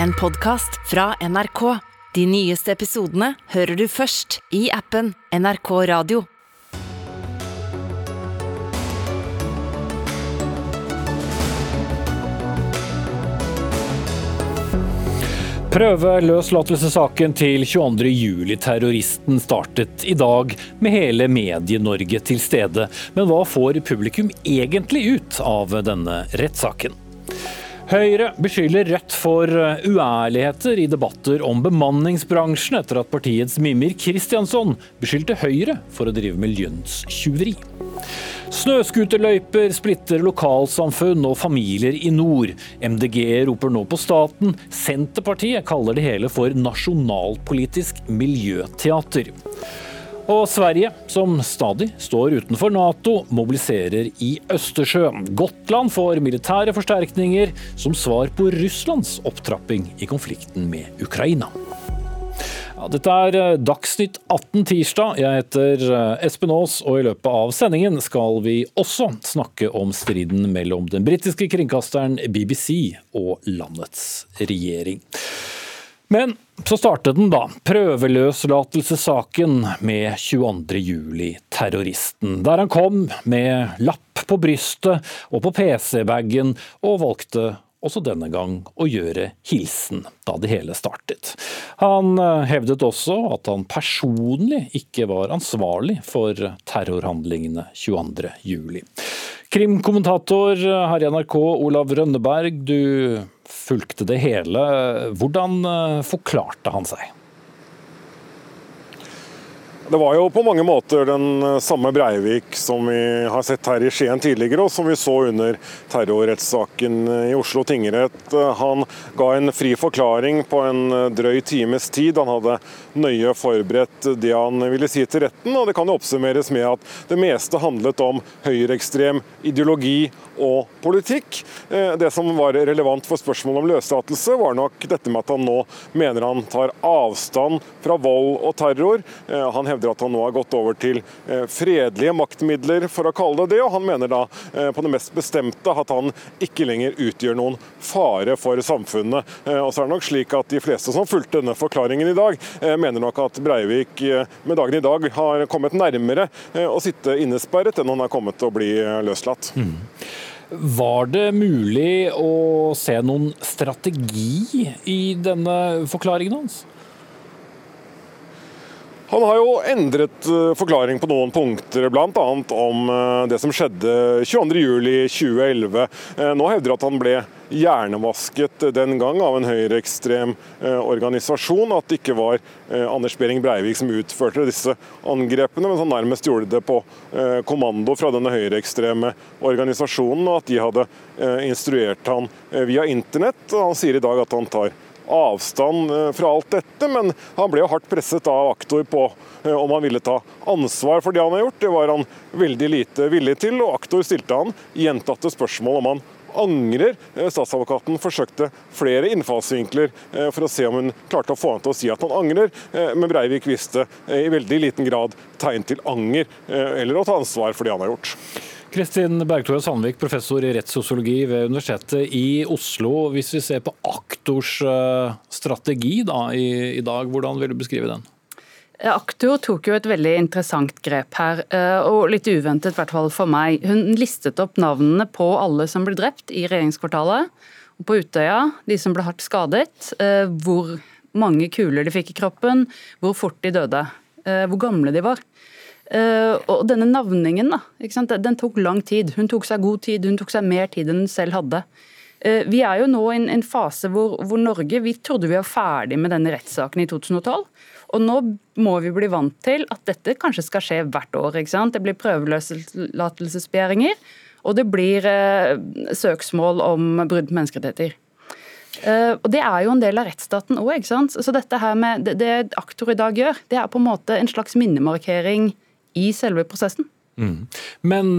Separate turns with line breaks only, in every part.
en podkast fra NRK. De nyeste episodene hører du først i appen NRK Radio.
Prøve løslatelsessaken til 22.07-terroristen startet i dag med hele Medie-Norge til stede. Men hva får publikum egentlig ut av denne rettssaken? Høyre beskylder Rødt for uærligheter i debatter om bemanningsbransjen etter at partiets Mimir Kristjansson beskyldte Høyre for å drive med lønnstyveri. Snøscooterløyper splitter lokalsamfunn og familier i nord. MDG roper nå på staten. Senterpartiet kaller det hele for nasjonalpolitisk miljøteater. Og Sverige, som stadig står utenfor Nato, mobiliserer i Østersjøen. Gotland får militære forsterkninger som svar på Russlands opptrapping i konflikten med Ukraina. Ja, dette er eh, Dagsnytt 18 tirsdag. Jeg heter eh, Espen Aas, og i løpet av sendingen skal vi også snakke om striden mellom den britiske kringkasteren BBC og landets regjering. Men så startet den, da. Prøveløslatelsessaken med 22.07-terroristen. Der han kom med lapp på brystet og på PC-bagen, og valgte også denne gang å gjøre hilsen da det hele startet. Han eh, hevdet også at han personlig ikke var ansvarlig for terrorhandlingene 22.07. Krimkommentator her i NRK, Olav Rønneberg, du fulgte det hele. Hvordan eh, forklarte han seg?
Det var jo på mange måter den eh, samme Breivik som vi har sett her i Skien tidligere, og som vi så under terrorrettssaken eh, i Oslo tingrett. Eh, han ga en fri forklaring på en drøy times tid. Han hadde nøye forberedt det han ville si til retten, og det kan jo oppsummeres med at det meste handlet om høyreekstrem ideologi og politikk. Det som var relevant for spørsmålet om løslatelse, var nok dette med at han nå mener han tar avstand fra vold og terror. Han hevder hevder at han nå har gått over til eh, fredelige maktmidler, for å kalle det det. Og han mener da eh, på det mest bestemte at han ikke lenger utgjør noen fare for samfunnet. Eh, og så er det nok slik at De fleste som fulgte denne forklaringen i dag, mener nok at Breivik med dagen i dag har kommet nærmere å sitte innesperret enn han har kommet til å bli løslatt. Mm.
Var det mulig å se noen strategi i denne forklaringen hans?
Han har jo endret eh, forklaring på noen punkter, bl.a. om eh, det som skjedde 22.07.2011. Eh, nå hevder at han ble hjernevasket den gang av en høyreekstrem organisasjon. At det ikke var Anders Behring Breivik som utførte disse angrepene, men han nærmest gjorde det på kommando fra denne høyreekstreme organisasjonen, og at de hadde instruert han via internett. Han sier i dag at han tar avstand eh, fra alt dette, men han ble jo hardt presset av aktor på eh, om han ville ta ansvar for det han har gjort. Det var han veldig lite villig til, og aktor stilte han gjentatte spørsmål om han angrer. Eh, statsadvokaten forsøkte flere innfallsvinkler for å se om hun klarte å få han til å si at han angrer, men Breivik viste i veldig liten grad tegn til anger eller å ta ansvar for det han har gjort.
Kristin Bergtore Sandvik, professor i rettssosiologi ved Universitetet i Oslo. Hvis vi ser på aktors eh, strategi da, i, i dag, hvordan vil du beskrive den?
Aktor tok jo et veldig interessant grep her, eh, og litt uventet i hvert fall for meg. Hun listet opp navnene på alle som ble drept i regjeringskvartalet og på Utøya, de som ble hardt skadet, eh, hvor mange kuler de fikk i kroppen, hvor fort de døde, hvor gamle de var. Uh, og denne navningen da, den tok lang tid. Hun tok seg god tid, hun tok seg mer tid enn hun selv hadde. Uh, vi er jo nå i en, en fase hvor, hvor, Norge vi trodde vi var ferdig med denne rettssaken i 2012. Og nå må vi bli vant til at dette kanskje skal skje hvert år. ikke sant? Det blir prøveløslatelsesbegjæringer, og det blir uh, søksmål om brudd på menneskerettigheter. Uh, og Det er jo en del av rettsstaten òg. Så dette her med det, det aktor i dag gjør, det er på en måte en slags minnemarkering i selve prosessen. Mm.
Men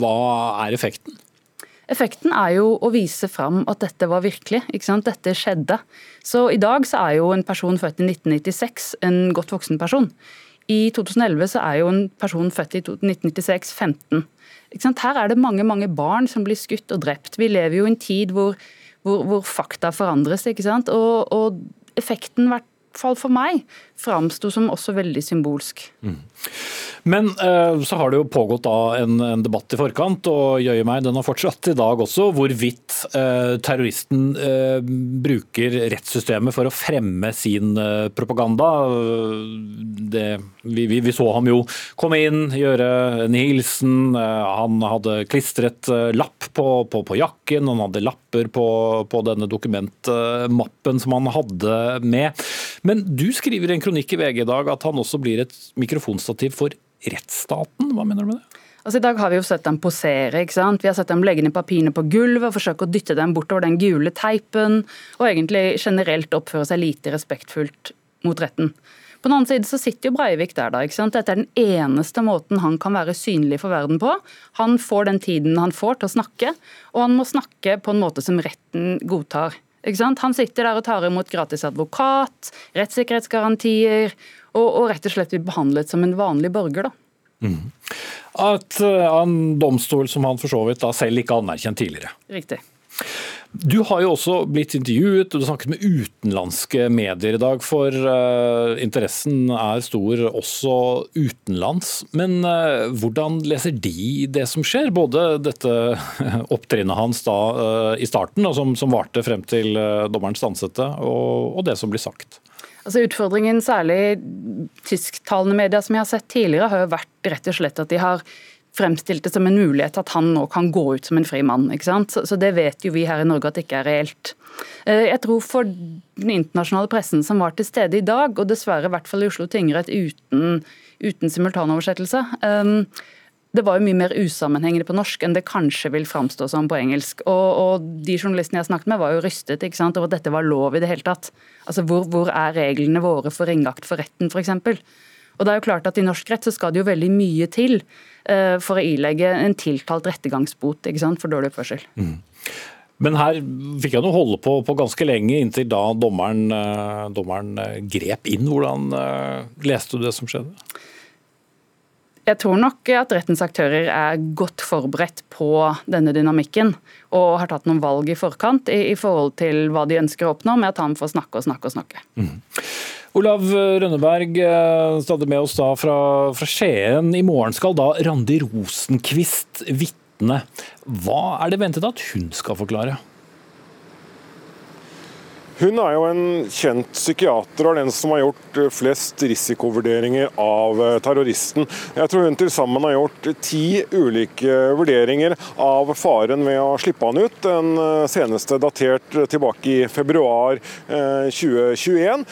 hva er effekten?
Effekten er jo å vise fram at dette var virkelig. Dette skjedde. Så I dag så er jo en person født i 1996 en godt voksen person. I 2011 så er jo en person født i 1996 15. Her er det mange mange barn som blir skutt og drept. Vi lever jo i en tid hvor hvor, hvor fakta forandres. Og, og effekten, vært fall for meg, framsto som også veldig symbolsk. Mm.
Men eh, så har det jo pågått en, en debatt i forkant, og jøye meg, den har fortsatt i dag også, hvorvidt eh, terroristen eh, bruker rettssystemet for å fremme sin propaganda. Det, vi, vi, vi, så ham jo komme inn, gjøre en hilsen. Han hadde klistret lapp på, på, på, jakken, han hadde lapper på, på denne dokumentmappen som han hadde med. Men du skriver i en kronikk i VG i dag at han også blir et mikrofonstativ for rettsstaten. Hva mener du med det?
Altså I dag har vi jo sett dem posere. ikke sant? Vi har sett dem legge ned papirene på gulvet og forsøke å dytte dem bortover den gule teipen, og egentlig generelt oppføre seg lite respektfullt mot retten. På den annen side så sitter jo Breivik der, da. ikke sant? Dette er den eneste måten han kan være synlig for verden på. Han får den tiden han får til å snakke, og han må snakke på en måte som retten godtar. Han sitter der og tar imot gratis advokat, rettssikkerhetsgarantier og, og, rett og slett blir behandlet som en vanlig borger. da. Mm.
At, en domstol som han for så vidt selv ikke anerkjent tidligere.
Riktig.
Du har jo også blitt intervjuet og du snakket med utenlandske medier i dag, for uh, interessen er stor også utenlands. Men uh, hvordan leser de det som skjer? Både dette opptrinnet hans da uh, i starten, som, som, varte frem til dommeren stanset det, og, og det som blir sagt?
Altså Utfordringen, særlig tysktalende medier som jeg har sett tidligere, har jo vært rett og slett at de har fremstilt det som en mulighet at han nå kan gå ut som en fri mann. ikke sant? Så, det vet jo vi her i Norge at det ikke er reelt. Eh, jeg tror for den internasjonale pressen som var til stede i dag, og dessverre i hvert fall i Oslo tingrett uten, uten simultanoversettelse, um, det var jo mye mer usammenhengende på norsk enn det kanskje vil framstå som på engelsk. Og, og De journalistene jeg snakket med, var jo rystet ikke sant, over at dette var lov i det hele tatt. Altså, Hvor, hvor er reglene våre for ringakt for retten, f.eks.? Og det er jo klart at I norsk rett så skal det jo veldig mye til uh, for å ilegge en tiltalt rettergangsbot ikke sant, for dårlig oppførsel. Mm.
Men her fikk han jo holde på, på, ganske lenge, inntil da dommeren, uh, dommeren uh, grep inn. Hvordan leste du det som skjedde?
Jeg tror nok at rettens aktører er godt forberedt på denne dynamikken, og har tatt noen valg i forkant i, i forhold til hva de ønsker å oppnå, med at han får snakke og snakke og snakke. Mm.
Olav Rønneberg, eh, stadig med oss da fra, fra Skien. I morgen skal da Randi Rosenkvist vitne. Hva er det ventet at hun skal forklare?
Hun er jo en kjent psykiater og den som har gjort eh, flest risikovurderinger av eh, terroristen. Jeg tror hun til sammen har gjort ti ulike vurderinger av faren ved å slippe han ut. Den eh, seneste datert tilbake i februar 2021.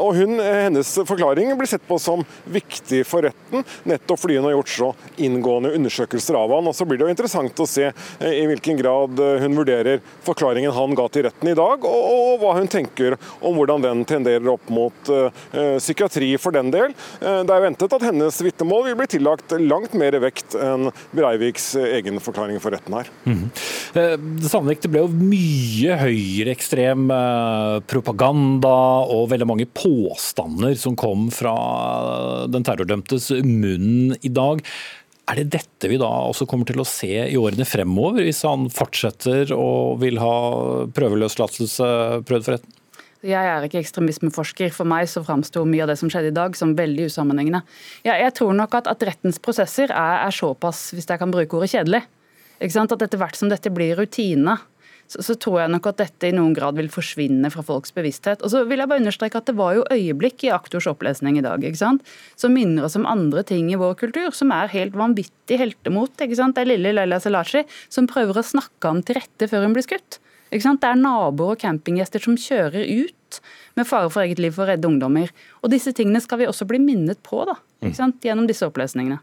Og hun, hennes forklaring blir sett på som viktig for retten, nettopp fordi hun har gjort så inngående undersøkelser av han. Og Så blir det jo interessant å se i hvilken grad hun vurderer forklaringen han ga til retten i dag, og hva hun tenker om hvordan den tenderer opp mot uh, psykiatri for den del. Uh, det er ventet at hennes vitnemål vil bli tillagt langt mer vekt enn Breiviks egen forklaring for retten her. Mm.
Det sannolikt ble jo mye høyreekstrem propaganda og veldig mange påstander som kom fra den terrordømtes munn i dag. Er det dette vi da også kommer til å se i årene fremover, hvis han fortsetter og vil ha prøveløslatelse prøvd for retten?
Jeg er ikke ekstremismeforsker. For meg så framsto mye av det som skjedde i dag som veldig usammenhengende. Ja, jeg tror nok at, at rettens prosesser er, er, såpass, hvis jeg kan bruke ordet kjedelig, at etter hvert som dette blir rutine, så, så, tror jeg nok at dette i noen grad vil forsvinne fra folks bevissthet. Og så vil jeg bare understreke at Det var jo øyeblikk i aktors opplesning i dag ikke sant? som minner oss om andre ting i vår kultur, som er helt vanvittig heltemot. ikke sant? Det er lille Leila Selashi som prøver å snakke ham til rette før hun blir skutt. Ikke sant? Det er naboer og campinggjester som kjører ut med fare for eget liv for å redde ungdommer. Og Disse tingene skal vi også bli minnet på da, ikke sant? gjennom disse opplesningene.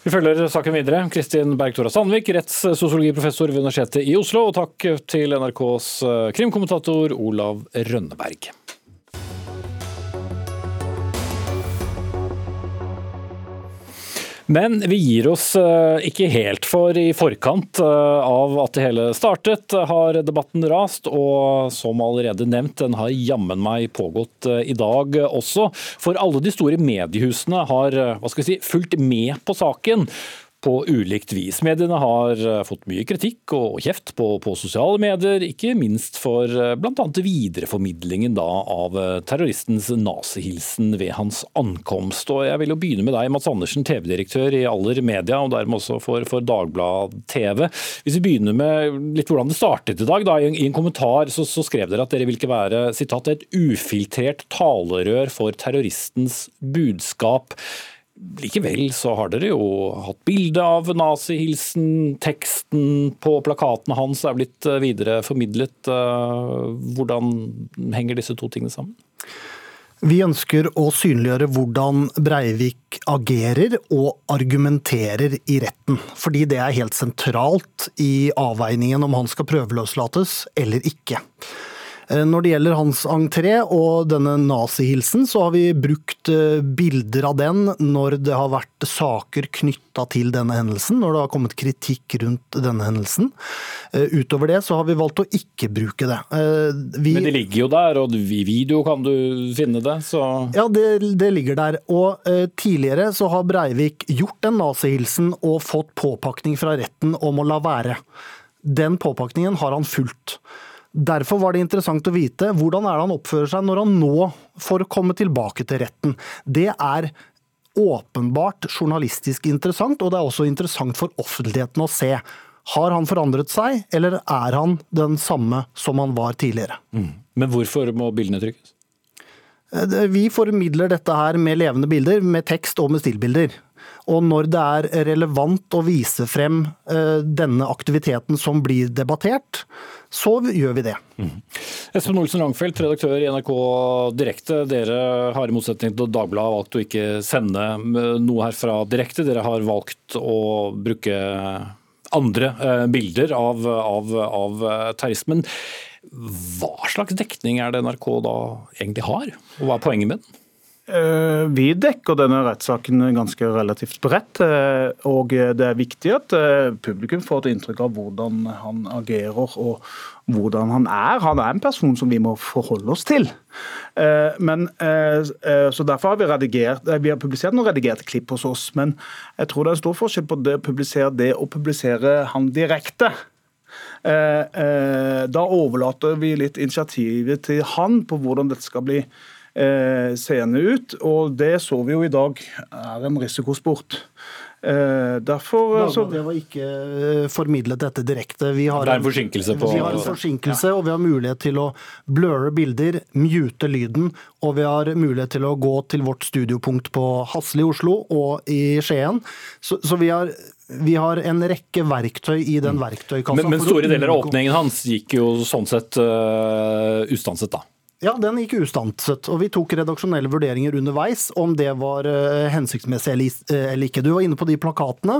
Vi følger saken videre. Kristin Berg-Tora Sandvik, rettssosiologiprofessor ved Universitetet i Oslo. Og takk til NRKs krimkommentator Olav Rønneberg. Men vi gir oss eh, ikke helt, for i forkant eh, av at det hele startet, har debatten rast. Og som allerede nevnt, den har jammen meg pågått eh, i dag også. For alle de store mediehusene har hva skal vi si, fulgt med på saken. På ulikt vis. Mediene har eh, fått mye kritikk og kjeft på, på sosiale medier, ikke minst for eh, bl.a. videreformidlingen da, av eh, terroristens nazihilsen ved hans ankomst. Og jeg vil jo begynne med deg, Mats Andersen, TV-direktør i Aller Media, og dermed også for, for Dagblad TV. Hvis vi begynner med litt hvordan det startet i dag. Da, I en kommentar så, så skrev dere at dere vil ikke være citat, et ufiltrert talerør for terroristens budskap. Likevel så har dere jo hatt bilde av nazihilsen, teksten på plakatene hans er blitt eh, videre formidlet. Eh, hvordan henger disse to tingene sammen?
Vi ønsker å synliggjøre hvordan Breivik agerer og argumenterer i retten. Fordi det er helt sentralt i avveiningen om han skal prøveløslates eller ikke. Eh, når det gjelder hans entré og denne nazihilsen, så har vi brukt eh, bilder av den når det har vært saker knytta til denne hendelsen, når det har kommet kritikk rundt denne hendelsen. Eh, utover det så har vi valgt å ikke bruke det.
Vi... Men det ligger jo der, og i video kan du finne det, så
Ja, det, det ligger der. Og tidligere så har Breivik gjort den nazihilsen og fått påpakning fra retten om å la være. Den påpakningen har han fulgt. Derfor var det interessant å vite hvordan er det han oppfører seg når han nå får komme tilbake til retten. Det er åpenbart journalistisk interessant, og det er også interessant for offentligheten å se. Har han forandret seg, eller er han den samme som han var tidligere? Mm.
Men hvorfor må bildene trykkes?
Eh, vi formidler dette her med levende bilder, med tekst og med stillbilder. Og når det er relevant å vise frem eh, denne aktiviteten som blir debattert, så gjør vi det. Mm.
Espen Olsen Langfelt, redaktør i NRK Direkte. Dere har i motsetning til Dagbladet valgt å ikke sende eh, noe herfra direkte. Dere har valgt å bruke andre eh, bilder av, av, av terrorismen. Hva slags dekning er det NRK da egentlig har, og hva er poenget med den?
Eh, vi dekker denne rettssaken ganske relativt bredt. Eh, og det er viktig at eh, publikum får et inntrykk av hvordan han agerer og hvordan han er. Han er en person som vi må forholde oss til. Men, så Derfor har vi, redigert, vi har publisert noen redigerte klipp hos oss. Men jeg tror det er en stor forskjell på det å publisere det og publisere han direkte. Da overlater vi litt initiativet til han på hvordan dette skal bli eh, seende ut. Og det så vi jo i dag er en risikosport.
Eh, derfor så, Det var ikke eh, formidlet dette direkte.
Vi har, det er en forsinkelse på
Vi har en forsinkelse, ja. og vi har mulighet til å bløre bilder, mute lyden, og vi har mulighet til å gå til vårt studiopunkt på Hasle i Oslo og i Skien. Så, så vi har vi har en rekke verktøy i den verktøykassa.
Men, men store deler av åpningen hans gikk jo sånn sett uh, ustanset, da?
Ja, den gikk ustanset. Og vi tok redaksjonelle vurderinger underveis om det var uh, hensiktsmessig eller ikke. Du var inne på de plakatene.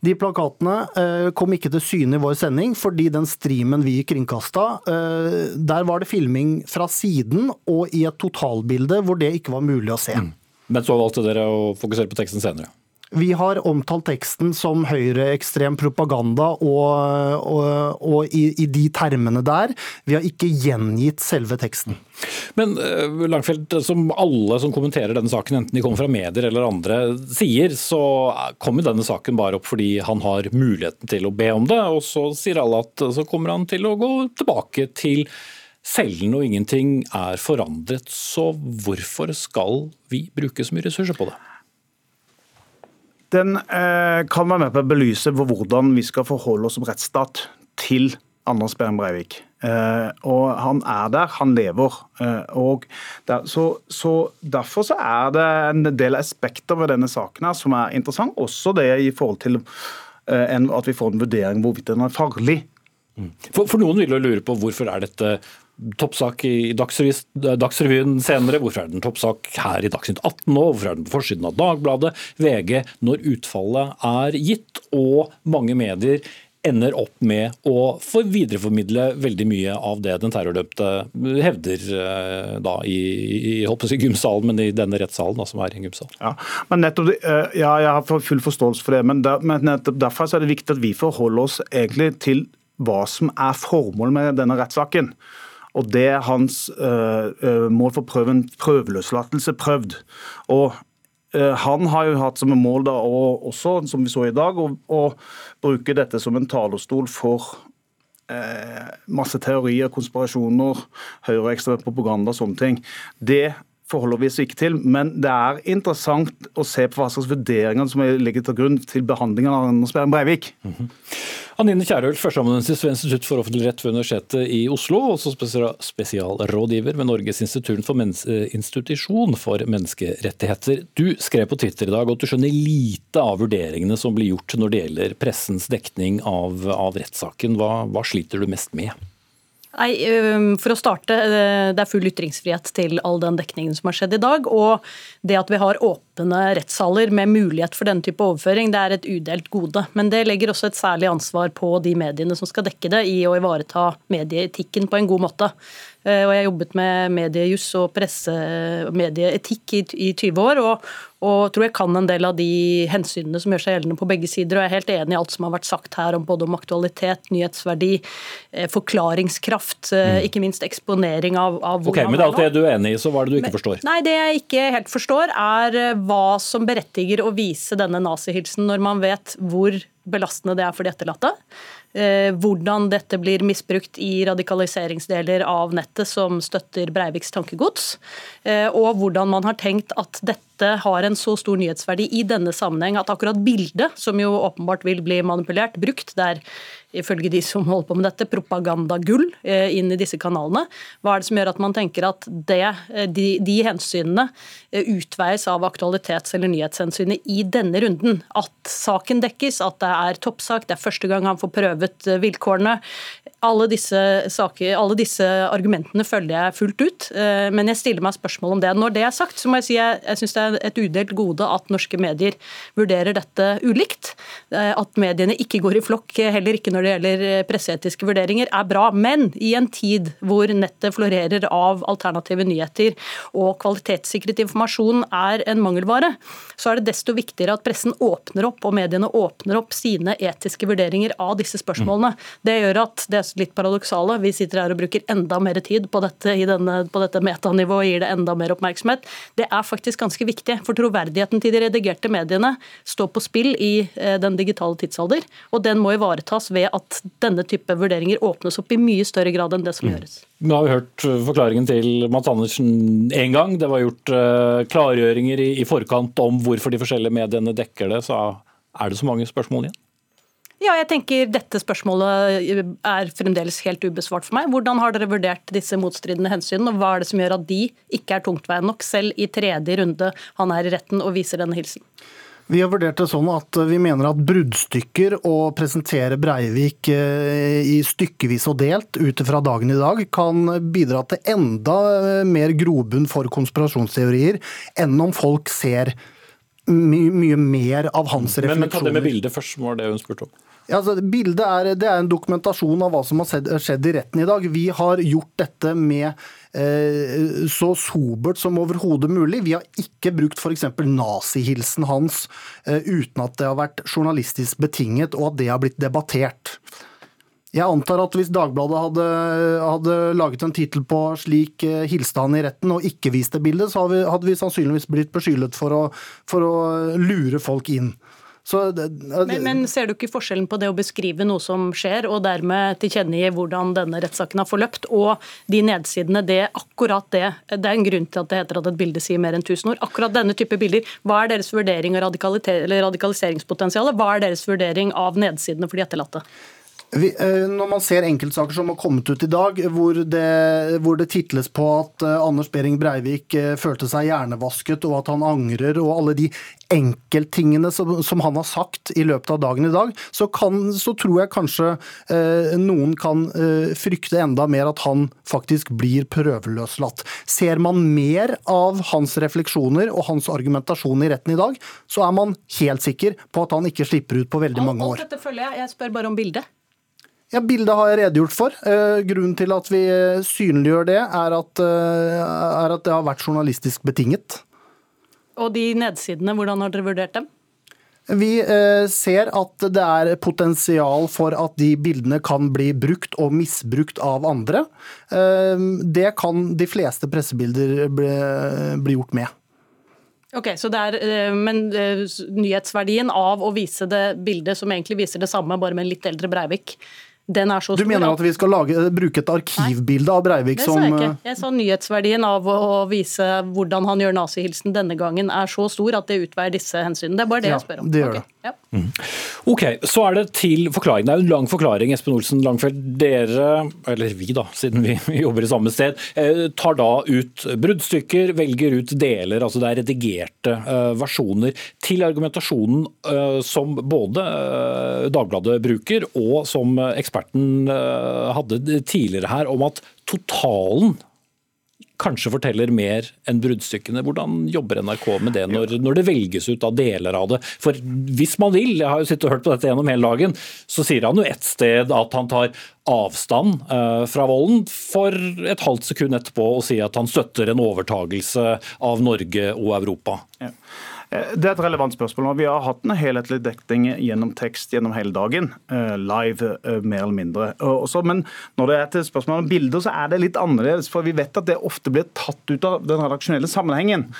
De plakatene uh, kom ikke til syne i vår sending fordi den streamen vi kringkasta, uh, der var det filming fra siden og i et totalbilde hvor det ikke var mulig å se. Mm.
Men så valgte dere å fokusere på teksten senere?
Vi har omtalt teksten som høyreekstrem propaganda og, og, og i, i, de termene der. Vi har ikke gjengitt selve teksten.
Men uh, Langfeldt, som alle som kommenterer denne saken, enten de kommer fra medier eller andre, sier, så kommer denne saken bare opp fordi han har muligheten til å be om det. Og så sier alle at så kommer han til å gå tilbake til cellen og ingenting er forandret. Så hvorfor skal vi bruke så mye ressurser på det?
Den eh, kan være med på å belyse hvordan vi skal forholde oss som rettsstat til Anders Behring Breivik. Eh, og han er der, han lever. Eh, og der, så, så, Derfor så er det en del aspekter ved denne saken her som er interessant. Også det i forhold til eh, en, at vi får en vurdering hvorvidt den er farlig.
Mm. For, for, Noen vil jo lure på hvorfor er dette toppsak i Dagsrevyen senere. Hvorfor er den toppsak her i Dagsnytt 18 nå? Hvorfor er den på forsiden av Dagbladet, VG, når utfallet er gitt? Og mange medier ender opp med å videreformidle veldig mye av det den terrordømte hevder eh, da i, i si gymsalen, men i denne rettssalen da, som er en gymsal.
Ja, men nettopp, eh, ja, jeg har full forståelse for det, men, der, men nettopp derfor er det viktig at vi forholder oss egentlig til hva som er formålet med denne rettssaken. Og det er hans uh, mål for prøven, prøveløslatelse, prøvd. Og han har jo hatt som mål da, og også, som vi så i dag, å, å bruke dette som en talerstol for eh, masse teorier, konspirasjoner, høyreekstrem propaganda og sånne ting. Det forholder vi oss ikke til, men det er interessant å se på hva slags vurderinger som ligger til grunn til behandlingen av Anders Behring Breivik. Mm -hmm.
Anine Kierulf, førsteamanuensis ved Institutt for offentlig rett ved Universitetet i Oslo, også spesialrådgiver ved Norges for, institusjon for menneskerettigheter. Du skrev på Twitter i dag at du skjønner lite av vurderingene som blir gjort når det gjelder pressens dekning av, av rettssaken. Hva, hva sliter du mest med?
Nei, For å starte, det er full ytringsfrihet til all den dekningen som har skjedd i dag. Og det at vi har åpne rettssaler med mulighet for denne type overføring, det er et udelt gode. Men det legger også et særlig ansvar på de mediene som skal dekke det, i å ivareta medieetikken på en god måte. Eh, og jeg har jobbet med mediejuss og presse- medieetikk i, i 20 år. Og, og tror jeg kan en del av de hensynene som gjør seg gjeldende på begge sider. Og jeg er helt enig i alt som har vært sagt her om både om aktualitet, nyhetsverdi, eh, forklaringskraft, eh, mm. ikke minst eksponering av, av
hvordan Ok, Men det er alt det du er enig i, så hva er det du ikke forstår?
Nei, Det jeg ikke helt forstår, er hva som berettiger å vise denne nazihilsen når man vet hvor belastende det er for de etterlatte. Eh, hvordan dette blir misbrukt i radikaliseringsdeler av nettet som støtter Breiviks tankegods, eh, og hvordan man har tenkt at dette har en så stor nyhetsverdi i denne sammenheng at akkurat bildet, som jo åpenbart vil bli manipulert, brukt der ifølge de som holder på med dette, propagandagull eh, inn i disse kanalene. Hva er det som gjør at man tenker at det, eh, de, de, hensynene eh, utveies av aktualitets- eller nyhetshensynet i denne runden? At saken dekkes, at det er toppsak, det er første gang han får prøvet vilkårene. Alle disse, saker, alle disse argumentene følger jeg fullt ut, men jeg stiller meg spørsmål om det. Når det er sagt, så må jeg si jeg, jeg syns det er et udelt gode at norske medier vurderer dette ulikt. At mediene ikke går i flokk, heller ikke når det gjelder eh, presseetiske vurderinger, er bra. Men i en tid hvor nettet florerer av alternative nyheter og kvalitetssikret informasjon er en mangelvare, så er det desto viktigere at pressen åpner opp og mediene åpner opp sine etiske vurderinger av disse spørsmålene. Det gjør at det er litt paradoksale. Vi sitter her og bruker enda mer tid på dette, denne, på dette metanivået og gir det enda mer oppmerksomhet. Det er faktisk ganske viktig, for troverdigheten til de redigerte mediene står på spill i eh, den digitale tidsalder, og den må ivaretas ved at denne type vurderinger åpnes opp i mye større grad enn det som mm. gjøres.
Nå har vi hørt uh, forklaringen til Mads Andersen én gang. Det var gjort uh, klargjøringer i, i forkant om hvorfor de forskjellige mediene dekker det. Så er det så mange spørsmål igjen?
Ja, jeg tenker Dette spørsmålet er fremdeles helt ubesvart for meg. Hvordan har dere vurdert disse motstridende hensynene, og hva er det som gjør at de ikke er tungtveiende nok, selv i tredje runde han er i retten og viser denne hilsen?
Vi har vurdert det sånn at vi mener at bruddstykker å presentere Breivik eh, i stykkevis og delt ut fra dagen i dag kan bidra til enda eh, mer grobunn for konspirasjonsteorier enn om folk ser my mye mer av hans refleksjoner.
Men ta det med bildet først, var det hun spurte om.
Ja, altså, bildet er, er en dokumentasjon av hva som har skjedd i retten i dag. Vi har gjort dette med eh, så sobert som overhodet mulig. Vi har ikke brukt f.eks. nazihilsen hans eh, uten at det har vært journalistisk betinget og at det har blitt debattert. Jeg antar at hvis Dagbladet hadde, hadde laget en tittel på 'slik eh, hilste han i retten' og ikke viste bildet, så hadde vi, hadde vi sannsynligvis blitt beskyldet for for å lure folk inn.
Det, det, men, men, ser du ikke forskjellen på det å beskrive noe som skjer, og dermed tilkjennegi hvordan denne rettssaken har forløpt, og de nedsidene, det akkurat det Det er en grunn til at det heter at et bilde sier mer enn tusen ord. Akkurat denne type bilder. Hva er deres vurdering av radikaliseringspotensialet? Hva er deres vurdering av nedsidene for de etterlatte?
Eh, når man ser enkeltsaker som har kommet ut i dag, hvor det, hvor det titles på at eh, Anders Behring Breivik eh, følte seg hjernevasket og at han angrer, og alle de enkelttingene som, som han har sagt i løpet av dagen i dag, så, kan, så tror jeg kanskje eh, noen kan eh, frykte enda mer at han faktisk blir prøveløslatt. Ser man mer av hans refleksjoner og hans argumentasjon i retten i dag, så er man helt sikker på at han ikke slipper ut på veldig mange år.
Alt dette følger jeg. Jeg spør bare om bildet.
Ja, Bildet har jeg redegjort for. Eh, grunnen til at vi eh, synliggjør det, er at, eh, er at det har vært journalistisk betinget.
Og de nedsidene, hvordan har dere vurdert dem?
Vi ser at det er potensial for at de bildene kan bli brukt og misbrukt av andre. Det kan de fleste pressebilder bli, gjort med.
Ok, er, Men nyhetsverdien av å vise det bildet som egentlig viser det samme, bare med en litt eldre Breivik, den er så
Du mener at vi skal lage, bruke et arkivbilde av Breivik
Det sa jeg ikke.
eh,
Jeg sa nyhetsverdien av å vise hvordan han gjør nazihilsen denne gangen er så stor at det utveier disse hensynene. Det er bare det
Ja,
jeg spør om.
det gjør
okay.
det.
Ja.
Ok, så er det til forklaring. Det er en lang forklaring, Espen Olsen Langfeldt. Dere, eller vi da, siden vi jobber i samme sted, eh, tar da ut bruddstykker, velger ut deler, altså det er redigerte eh, versjoner, til argumentasjonen eh, som både eh, Dagbladet bruker, og som eh, eksperten eh, hadde tidligere her, om at totalen kanskje forteller mer enn bruddstykkene. Hvordan jobber NRK med det når, når det velges ut av deler av det? For hvis man vil, jeg har jo sittet og hørt på dette gjennom hele dagen, så sier han jo ett sted at han tar avstand eh, fra volden, for et halvt sekund etterpå å si at han støtter en overtagelse av Norge og Europa.
Ja. Eh, Det er et relevant spørsmål. Vi har hatt en helhetlig dekning gjennom tekst gjennom hele dagen. eh, Live, eh, mer eller mindre. Men når det er til spørsmål om bilder, så er det litt annerledes. For vi vet at det ofte blir tatt ut av den redaksjonelle sammenhengen.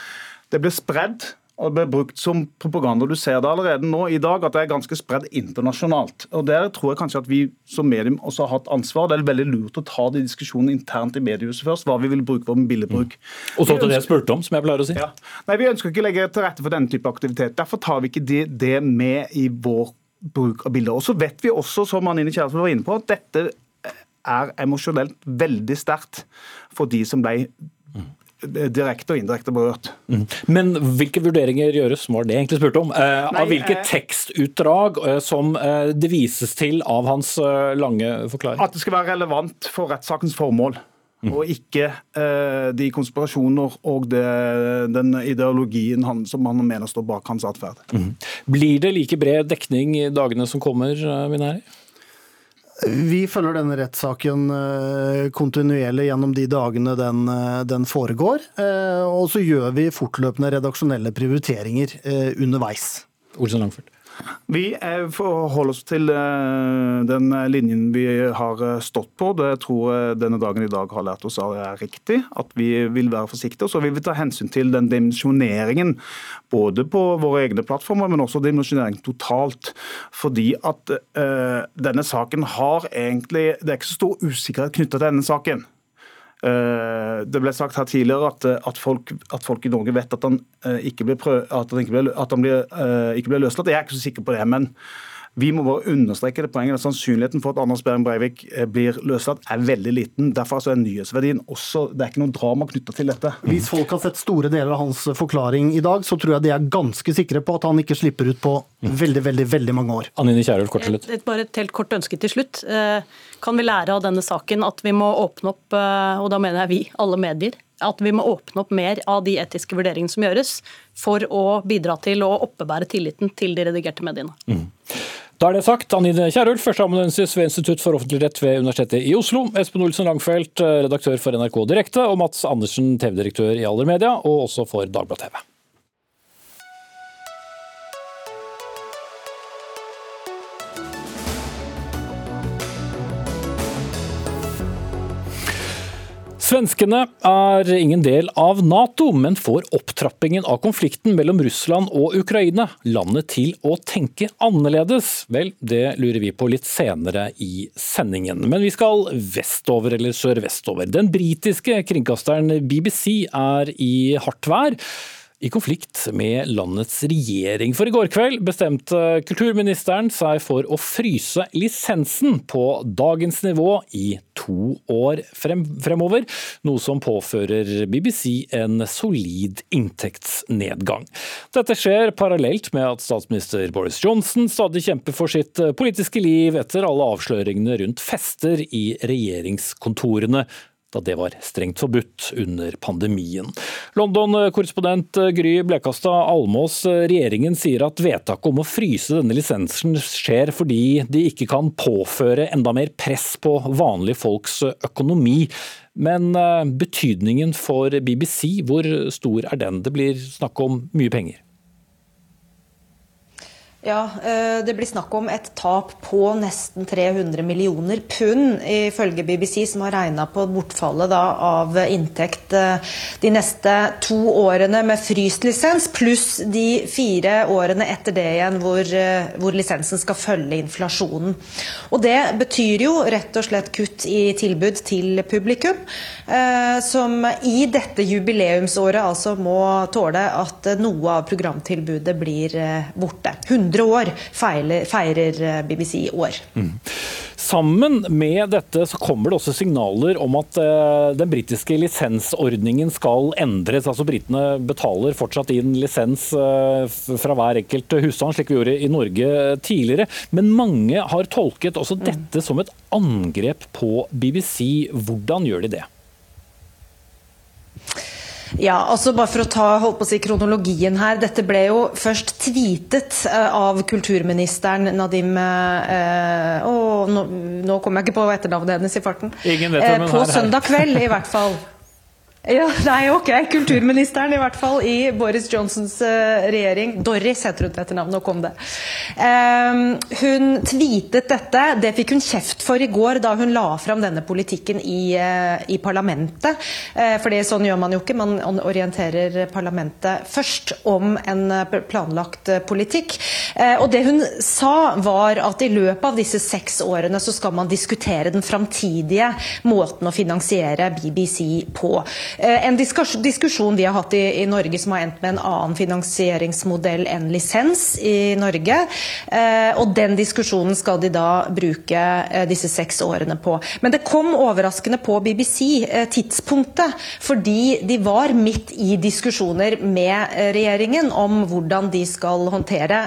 Det blir spredd. Og det ble brukt som propaganda. Du ser det allerede nå i dag at det er ganske spredd internasjonalt. Og Der tror jeg kanskje at vi som medium også har hatt ansvar. Det er veldig lurt å ta de diskusjonene internt i mediehuset først. Hva vi vil bruke for billedbruk.
Og så til det jeg spurte om, som jeg pleier å si.
Ja. Nei, Vi ønsker ikke å legge til rette for denne type aktivitet. Derfor tar vi ikke det, det med i vår bruk av bilder. Og så vet vi også, som Anine Kjærestad var inne på, at dette er emosjonelt veldig sterkt for de som ble direkte og indirekte berørt.
Men hvilke vurderinger gjøres, var det egentlig spurt om, eh,
Nei,
av hvilke
eh,
tekstutdrag eh, som eh, det vises til av hans eh, lange forklaring?
At det skal være relevant for rettssakens formål. Og ikke eh, de konspirasjoner og det, den ideologien han, som han mener står bak hans atferd.
Blir det like bred dekning i dagene som kommer, Vinæri?
Vi følger denne rettssaken eh, kontinuerlig gjennom de dagene den, eh, den foregår. eh, Og så gjør vi fortløpende redaksjonelle prioriteringer underveis.
Olsen Langfeldt.
Vi eh, forholder oss til eh, den linjen vi har eh, stått på. Det tror jeg denne dagen i dag har lært oss er riktig. At vi vil være forsiktige. Og så vil vi ta hensyn til den dimensjoneringen. Både på våre egne plattformer, men også dimensjonering totalt. Fordi at uh, denne saken har egentlig Det er ikke så stor usikkerhet knytta til denne saken. Eh, Det ble sagt her tidligere at, at, folk, at folk i Norge vet at han eh, ikke blir, prøv, at han ikke blir, at han blir, eh, ikke blir løslatt. Jeg er ikke så sikker på det. men vi må bare understreke det poenget at Sannsynligheten for at Anders Behring Breivik eh, blir løslatt er veldig liten. Derfor er nyhetsverdien også Det er ikke noe drama knytta til dette.
Hvis folk har sett store deler av hans forklaring i dag, så tror jeg de er ganske sikre på at han ikke slipper ut på veldig, veldig, veldig mange år.
Anine Kierulf, kort til
Et,
slutt.
et, bare et helt kort ønske til slutt. Eh, Kan vi lære av denne saken at vi må åpne opp, eh, og da mener jeg vi, alle medier, at vi må åpne opp mer av de etiske vurderingene som gjøres, for å bidra til å oppebære tilliten til de redigerte mediene.
Da er det sagt. Anine Kierulf, førsteamanuensis ved Institutt for offentlig rett ved Universitetet i Oslo. Espen Olsen Langfeldt, eh, redaktør for NRK Direkte, og Mats Andersen, TV-direktør i Aller Media, og også for Dagbladet TV. Svenskene er ingen del av Nato, men får opptrappingen av konflikten mellom Russland og Ukraina landet til å tenke annerledes? Vel, det lurer vi på litt senere i sendingen. Men vi skal vestover, eller sørvestover. Den britiske kringkasteren BBC er i hardt vær i konflikt med landets regjering. For i går kveld bestemte kulturministeren seg for å fryse lisensen på dagens nivå i to år frem, fremover, noe som påfører BBC en solid inntektsnedgang. Dette skjer parallelt med at statsminister Boris Johnson stadig kjemper for sitt politiske liv etter alle avsløringene rundt fester i regjeringskontorene da det var strengt forbudt under pandemien. London-korrespondent Gry Blekastad Almås, regjeringen sier at vedtaket om å fryse denne lisensen skjer fordi de ikke kan påføre enda mer press på vanlige folks økonomi. Men eh, betydningen for BBC, hvor stor er den? Det blir snakk om mye penger.
Ja, eh, Det blir snakk om et tap på nesten 300 millioner pund, ifølge BBC, som har regna på bortfallet da, av inntekt eh, de neste to årene med fryst lisens, pluss de fire årene etter det igjen hvor, eh, hvor, lisensen skal følge inflasjonen. Og Det betyr jo rett og slett kutt i tilbud til publikum, som i dette jubileumsåret altså må tåle at noe av programtilbudet blir borte. 100 100 år feiler, feirer eh, BBC i år. Mm.
Sammen med dette så kommer det også signaler om at uh, den britiske lisensordningen skal endres. altså Britene betaler fortsatt inn lisens uh, fra hver enkelt husstand, slik vi gjorde i Norge tidligere. Men mange har tolket også dette som et angrep på BBC. Hvordan gjør de det?
Ja, altså bare for å ta holdt på å si, kronologien her. Dette ble jo først tweetet uh, av kulturministeren Nadim eh, Å, nå, nå kommer jeg ikke på etternavnet hennes i farten.
Ingen vet hvem
uh, På søndag kveld, i hvert fall. Ja, nei, ok. Kulturministeren, i hvert fall, i Boris Johnsons uh, regjering. Doris heter hun etter navnet nå kom det. Um, hun tweetet dette. Det fikk hun kjeft for i går da hun la fram denne politikken i, uh, i parlamentet. Uh, for sånn gjør man jo ikke. Man orienterer parlamentet først om en planlagt politikk. og det hun sa, var at i løpet av disse seks årene så skal man diskutere den framtidige måten å finansiere BBC på. Eh, en diskusjon vi har hatt i, i, Norge som har endt med en annen finansieringsmodell enn lisens i Norge. Eh, og den diskusjonen skal de da bruke eh, disse seks årene på. Men det kom overraskende på BBC tidspunktet, fordi de var midt i diskusjoner med regjeringen om hvordan de skal håndtere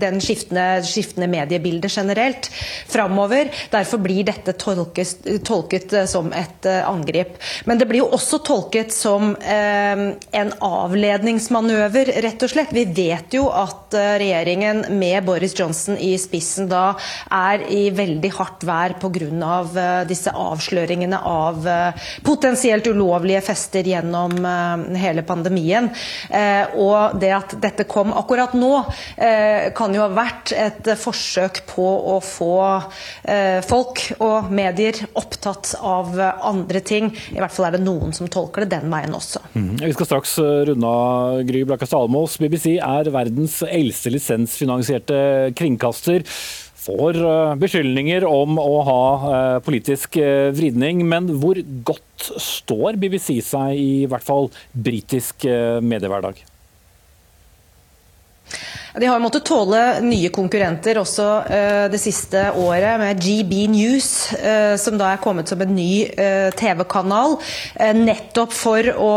den skiftende, skiftende mediebildet generelt framover. Derfor blir dette tolket, tolket som et angrep. Men det blir jo også tolket som eh, en avledningsmanøver, rett og slett. Vi vet jo at eh, regjeringen med Boris Johnson i spissen da er i veldig hardt vær pga. Av disse avsløringene av eh, potensielt ulovlige fester gjennom eh, hele pandemien. Eh, og det at dette kom akkurat nå, eh, kan jo ha vært et forsøk på å få folk og medier opptatt av andre ting. I hvert fall er det noen som tolker det den veien også.
Mm. Vi skal straks eh, runde av Gry Blakka Salmås. BBC er verdens eldste lisensfinansierte kringkaster får eh, beskyldninger om å ha eh, politisk vridning, men hvor godt står BBC seg i hvert fall britisk mediehverdag?
De har måttet tåle nye konkurrenter også uh, det siste året, med GB News, uh, som da er kommet som en ny uh, TV-kanal. nettopp for å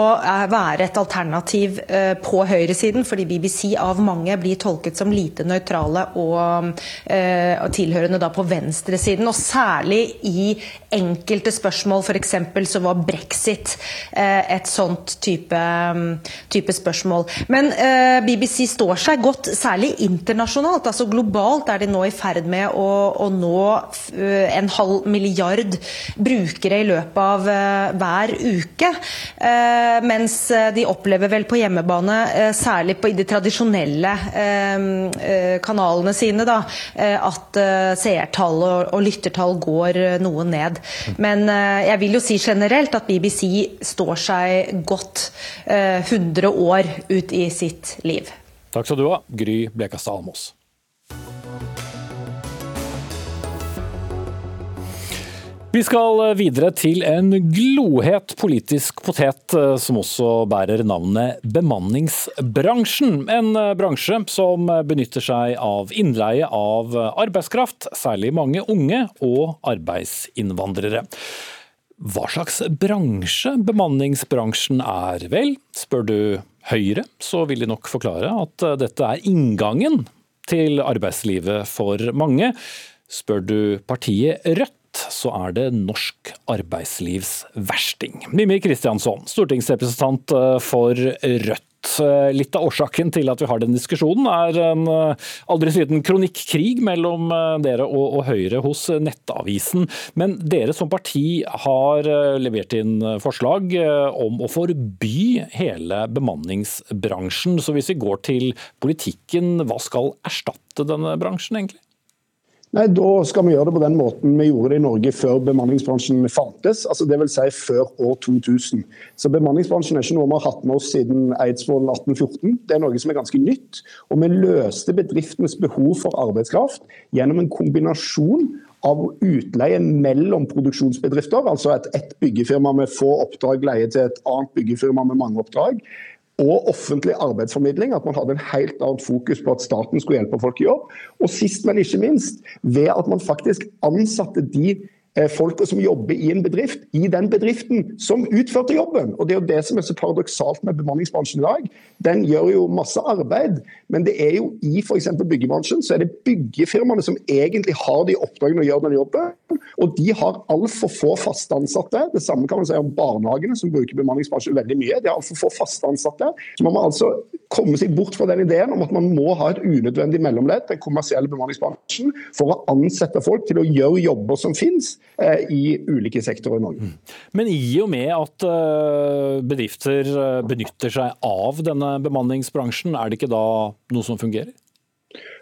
være et alternativ på høyresiden, fordi BBC av mange blir tolket som lite nøytrale og, tilhørende da på venstresiden. Og særlig i enkelte spørsmål, f.eks. så var brexit et sånt type, type spørsmål. Men BBC står seg godt særlig internasjonalt. altså Globalt er de nå i ferd med å, å nå eh, en halv milliard brukere i løpet av uh, hver uke. Uh, mens de opplever vel på hjemmebane, særlig på, de tradisjonelle kanalene sine, da, at seertall og, lyttertall går noe ned. Men jeg vil jo si generelt at BBC står seg godt 100 år ut i sitt liv.
Takk skal du ha, Gry Blekastad Almås. Vi skal videre til en glohet politisk potet eh, som også bærer navnet bemanningsbransjen. En eh, bransje som benytter seg av innleie av arbeidskraft, særlig mange unge og arbeidsinnvandrere. Hva slags bransje bemanningsbransjen er? Vel, spør du Høyre, så vil de nok forklare at eh, dette er inngangen til arbeidslivet for mange. Spør du partiet Rødt, så er det norsk arbeidslivsversting. Mimmi Kristiansson, stortingsrepresentant eh, for Rødt. Eh, litt av årsaken til at vi har den diskusjonen er en eh, aldri siden kronikkrig mellom eh, dere og, og Høyre hos Nettavisen. Men dere som parti har levert inn forslag om å forby hele bemanningsbransjen. Så hvis vi går til politikken, hva skal erstatte denne bransjen egentlig?
Nei, Da skal vi gjøre det på den måten vi gjorde det i Norge før bemanningsbransjen fantes. altså Dvs. Si før år 2000. Så Bemanningsbransjen er ikke noe vi har hatt med oss siden Eidsvoll 1814. Det er noe som er ganske nytt. Og vi løste bedriftenes behov for arbeidskraft gjennom en kombinasjon av utleie mellom produksjonsbedrifter, altså at ett byggefirma med få oppdrag leier til et annet byggefirma med mange oppdrag og offentlig arbeidsformidling. At man hadde en helt annet fokus på at staten skulle hjelpe folk i jobb. Og sist, men ikke minst, ved at man faktisk ansatte de folka som jobber i en bedrift, i den bedriften som utførte jobben. Og Det er jo det som er så paradoksalt med bemanningsbransjen i dag. Den gjør jo masse arbeid, men det er jo i f.eks. byggebransjen så er det byggefirmaene som egentlig har de oppdragene å gjøre den jobben. Og de har altfor få faste ansatte. Det samme kan man si om barnehagene, som bruker bemanningsbransjen veldig mye. De har altfor få faste ansatte. Så man må altså komme seg bort fra den ideen om at man må ha et unødvendig mellomledd, den kommersielle bemanningsbransjen, for å ansette folk til å gjøre jobber som finnes Eh, i ulike sektorer i Norge. Mm.
Men i og med at eh, bedrifter eh, benytter seg av denne bemanningsbransjen, er det ikke da noe som fungerer?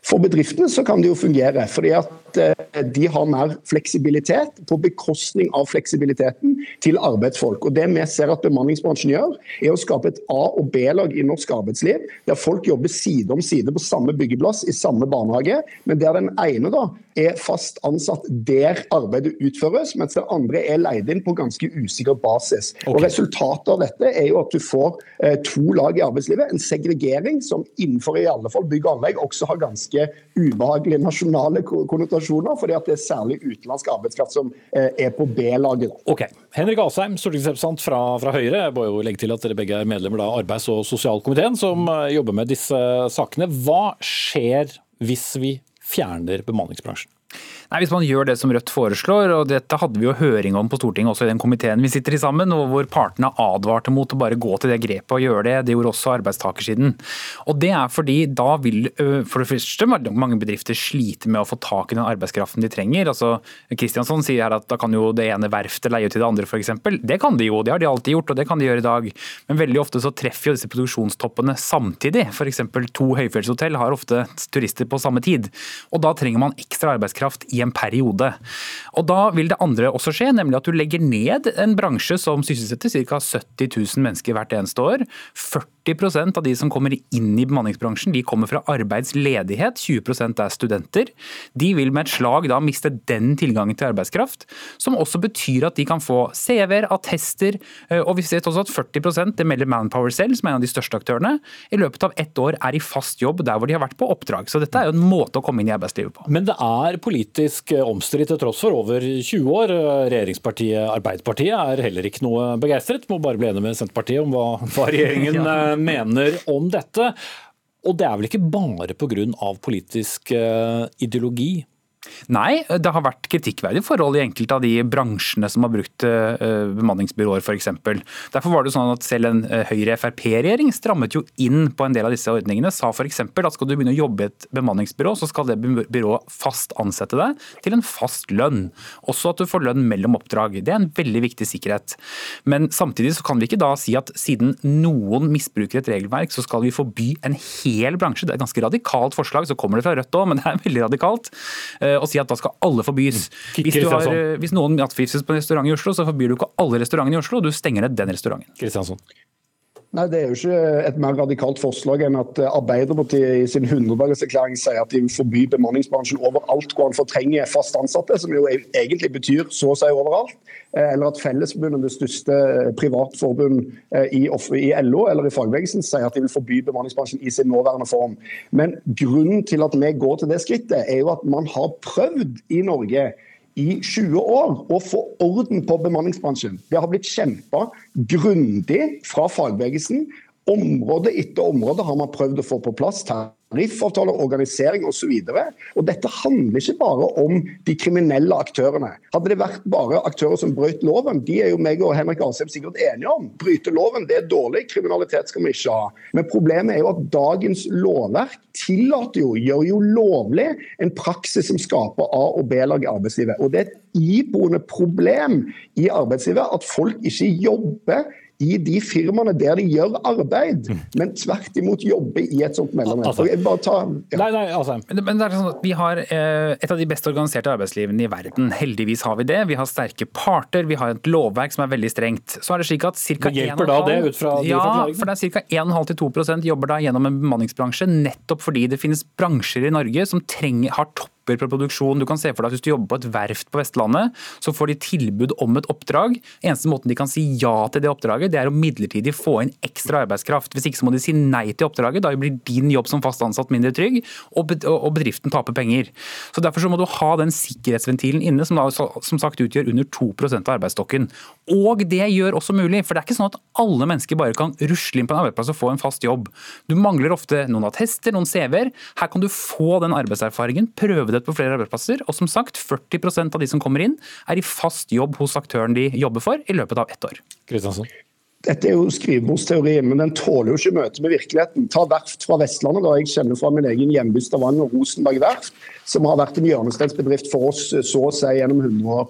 For bedriftene så kan det jo fungere, fordi at eh, de har mer fleksibilitet på bekostning av fleksibiliteten til arbeidsfolk. Og Det vi ser at bemanningsbransjen gjør, er å skape et A- og B-lag i norsk arbeidsliv, der folk jobber side om side på samme byggeplass i samme barnehage, men der den ene da er fast ansatt der arbeidet utføres, mens den andre er leid inn på ganske usikker basis. Okay. Og Resultatet av dette er jo at du får eh, to lag i arbeidslivet, en segregering som innenfor i alle fall bygg og anlegg også har ganske ubehagelige nasjonale konnotasjoner, fordi at det er særlig utenlandsk arbeidskraft som eh, er på B-laget.
Ok. Henrik Asheim, stortingsrepresentant fra, fra, Høyre. Jeg må jo legge til at dere begge er medlemmer av arbeids- og sosialkomiteen, som eh, jobber med disse sakene. Hva skjer hvis vi fjerner bemanningsbransjen?
Nei, Hvis man gjør det som Rødt foreslår, og dette hadde vi jo høring om på Stortinget også i den komiteen vi sitter i sammen, og hvor partene advarte mot å bare gå til det grepet og gjøre det. Det gjorde også arbeidstakersiden. Og Det er fordi da vil for det første mange bedrifter slite med å få tak i den arbeidskraften de trenger. Altså, Kristiansson sier her at da kan jo det ene verftet leie ut til det andre f.eks. Det kan de jo, det har de alltid gjort og det kan de gjøre i dag. Men veldig ofte så treffer jo disse produksjonstoppene samtidig. F.eks. to høyfjellshotell har ofte turister på samme tid. Og da trenger man ekstra arbeidskraft i en periode. Og Da vil det andre også skje, nemlig at du legger ned en bransje som sysselsetter ca. 70 000 mennesker hvert eneste år. 40 av de som kommer inn i bemanningsbransjen, de kommer fra arbeidsledighet. 20% er studenter. De vil med et slag da miste den tilgangen til arbeidskraft, som også betyr at de kan få CV-er, attester, eh, og vi vet også at 40% det melder Manpower selv, som er en av de største aktørene, i løpet av ett år er i fast jobb der hvor de har vært på oppdrag. Så dette er jo en måte å komme inn i arbeidslivet på.
Men det er politisk omstridt til tross for over 20 år. Regjeringspartiet Arbeiderpartiet er heller ikke noe begeistret. Må bare bli enig med Senterpartiet om hva, hva regjeringen ja. Mener om dette. Og det er vel ikke bare pga. politisk eh, ideologi
Nei, det har vært kritikkverdige forhold i enkelte av de bransjene som har brukt uh, bemanningsbyråer f.eks. Derfor var det sånn at selv en uh, Høyre-Frp-regjering strammet jo inn på en del av disse ordningene. Sa f.eks. at skal du begynne å jobbe i et bemanningsbyrå, så skal det byrået fast ansette deg til en fast lønn. Også at du får lønn mellom oppdrag. Det er en veldig viktig sikkerhet. Men samtidig så kan vi ikke da si at siden noen misbruker et regelverk, så skal vi forby en hel bransje. Det er et ganske radikalt forslag, så kommer det fra Rødt òg, men det er veldig radikalt. Og si at da skal alle forbys. Mm. Hvis, har, eh, hvis noen nattfistes på en restaurant i Oslo, så forbyr du ikke alle restaurantene i Oslo, du stenger ned den restauranten.
Kristiansson.
Nei, Det er jo ikke et mer radikalt forslag enn at Arbeiderpartiet i sin 100-dagerklæring sier at de vil forby bemanningsbransjen overalt hvor han fortrenger fast ansatte, som jo egentlig betyr så å si overalt. Eller at Fellesforbundet, det største privatforbund eh, i LO eller i fagbevegelsen, sier at de vil forby bemanningsbransjen i sin nåværende form. Men grunnen til at vi går til det skrittet, er jo at man har prøvd i Norge i 20 år å få orden på bemanningsbransjen. Det har blitt kjempa grundig fra fagbevegelsen område etter område har man prøvd å få på plass tariffavtaler, organisering osv. Dette handler ikke bare om de kriminelle aktørene. Hadde det vært bare aktører som brøt loven, de er jo meg og Henrik Asheim sikkert enige om. Bryte loven, det er dårlig, kriminalitet skal vi ikke ha. Men problemet er jo at dagens lovverk tillater jo, gjør jo lovlig en praksis som skaper A- og B-lag i arbeidslivet. Og det er et iboende problem i arbeidslivet at folk ikke jobber i de firmaene der de gjør arbeid, men tvert imot jobber i et sånt mellomrom.
Altså-
ja.
Nei, nei, altså.
Men, det er sånn at Vi har eh, et av de best organiserte arbeidslivene i verden. Heldigvis har vi det. Vi har sterke parter, vi har et lovverk som er veldig strengt. Så er det slik at
da
1,5
det ut fra de
Ja, for det er ca. 1,5-2% jobber da gjennom en bemanningsbransje, nettopp fordi det finnes bransjer i Norge som trenger, har topper på produksjon. Du kan se for deg at Hvis du jobber på et verft på Vestlandet, så får de tilbud om et oppdrag. Eneste måten de kan si ja til det oppdraget, det er å midlertidig få inn ekstra arbeidskraft. Hvis ikke så må de si nei til oppdraget. Da blir din jobb som fast ansatt mindre trygg, og bedriften taper penger. Så Derfor så må du ha den sikkerhetsventilen inne, som da som sagt utgjør under 2% av arbeidsstokken. Og det gjør også mulig, for det er ikke sånn at alle mennesker bare kan rusle inn på en arbeidsplass og få en fast jobb. Du mangler ofte noen attester, noen CV-er. Her kan du få den arbeidserfaringen, prøve det på flere arbeidsplasser. Og som sagt, 40% av de som kommer inn, er i fast jobb hos aktøren de jobber for, i løpet av ett år.
Kristiansen.
Dette er jo skrivebordsteorien, men den tåler jo ikke møte med virkeligheten. Ta verft fra Vestlandet, da jeg kjenner fra min egen hjemby Stavanger, Rosenberg verft, som har vært en hjørnesteinsbedrift for oss så å si gjennom 100 år.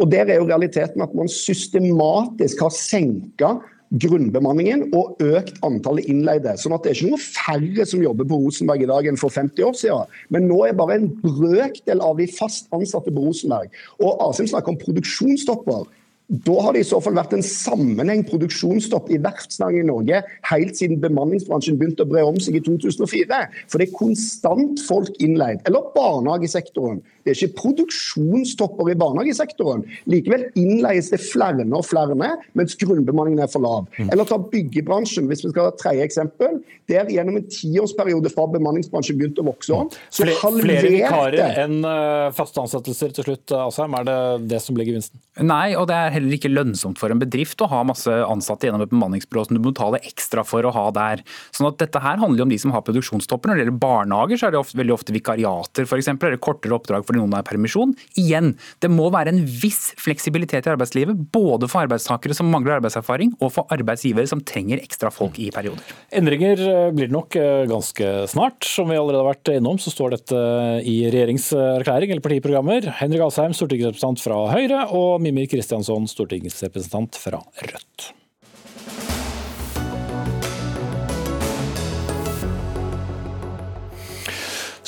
Og Der er jo realiteten at man systematisk har senka grunnbemanningen og økt antallet innleide. Sånn at det er ikke noe færre som jobber på Rosenberg i dag enn for 50 år siden. Men nå er bare en brøkdel av de fast ansatte på Rosenberg. Og Asheim snakker om produksjonsstopper. Da har det i så fall vært en sammenheng produksjonsstopp i verftsnæringen i Norge helt siden bemanningsbransjen begynte å bre om seg i 2004. For det er konstant folk innleid. Eller barnehagesektoren. Det er ikke produksjonstopper i barnehagesektoren. Likevel innleies det flere og flere, mens grunnbemanningen er for lav. Eller ta byggebransjen, hvis vi skal ha et tredje eksempel. Der gjennom en tiårsperiode fra bemanningsbransjen begynte å vokse om, så
Flere, flere vikarer enn eh, faste ansettelser til slutt, Asheim. Er det det som blir gevinsten?
Nei, og det er heller ikke lønnsomt for en bedrift å ha masse ansatte gjennom et bemanningsbyrå som du må betale ekstra for å ha der. Sånn at dette her handler jo om de som har produksjonstopper. Når det gjelder barnehager, så er det ofte, veldig ofte vikariater f.eks., eller kortere oppdrag fordi noen i permisjon. Igjen, det må være en viss fleksibilitet i arbeidslivet, både for arbeidstakere som mangler arbeidserfaring, og for arbeidsgivere som trenger ekstra folk i perioder.
Endringer eh, blir det nok eh, ganske snart. Som vi allerede har vært innom, så står dette i regjeringserklæring eller partiprogrammer. Henrik Asheim, stortingsrepresentant fra Høyre, og Mimir Kristiansson, stortingsrepresentant fra Rødt.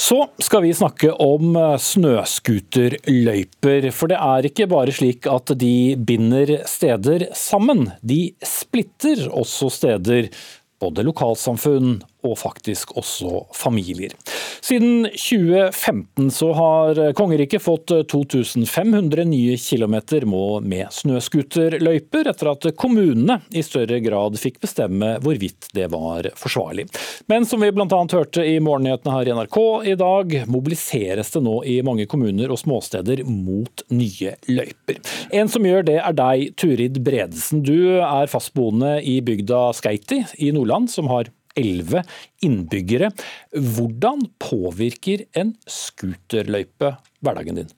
Så skal vi snakke om eh, snøscooterløyper. For det er ikke bare slik at de binder steder sammen. De splitter også steder, både lokalsamfunn og faktisk også familier. Siden 2015 så har kongeriket fått 2500 nye kilometer med snøscooterløyper, etter at kommunene i større grad fikk bestemme hvorvidt det var forsvarlig. Men som vi bl.a. hørte i morgennyhetene her i NRK i dag, mobiliseres det nå i mange kommuner og småsteder mot nye løyper. En som gjør det er deg, Turid Bredesen. Du er fastboende i bygda Skeiti i Nordland, som har elleve innbyggere. Hvordan påvirker en scooterløype hverdagen din?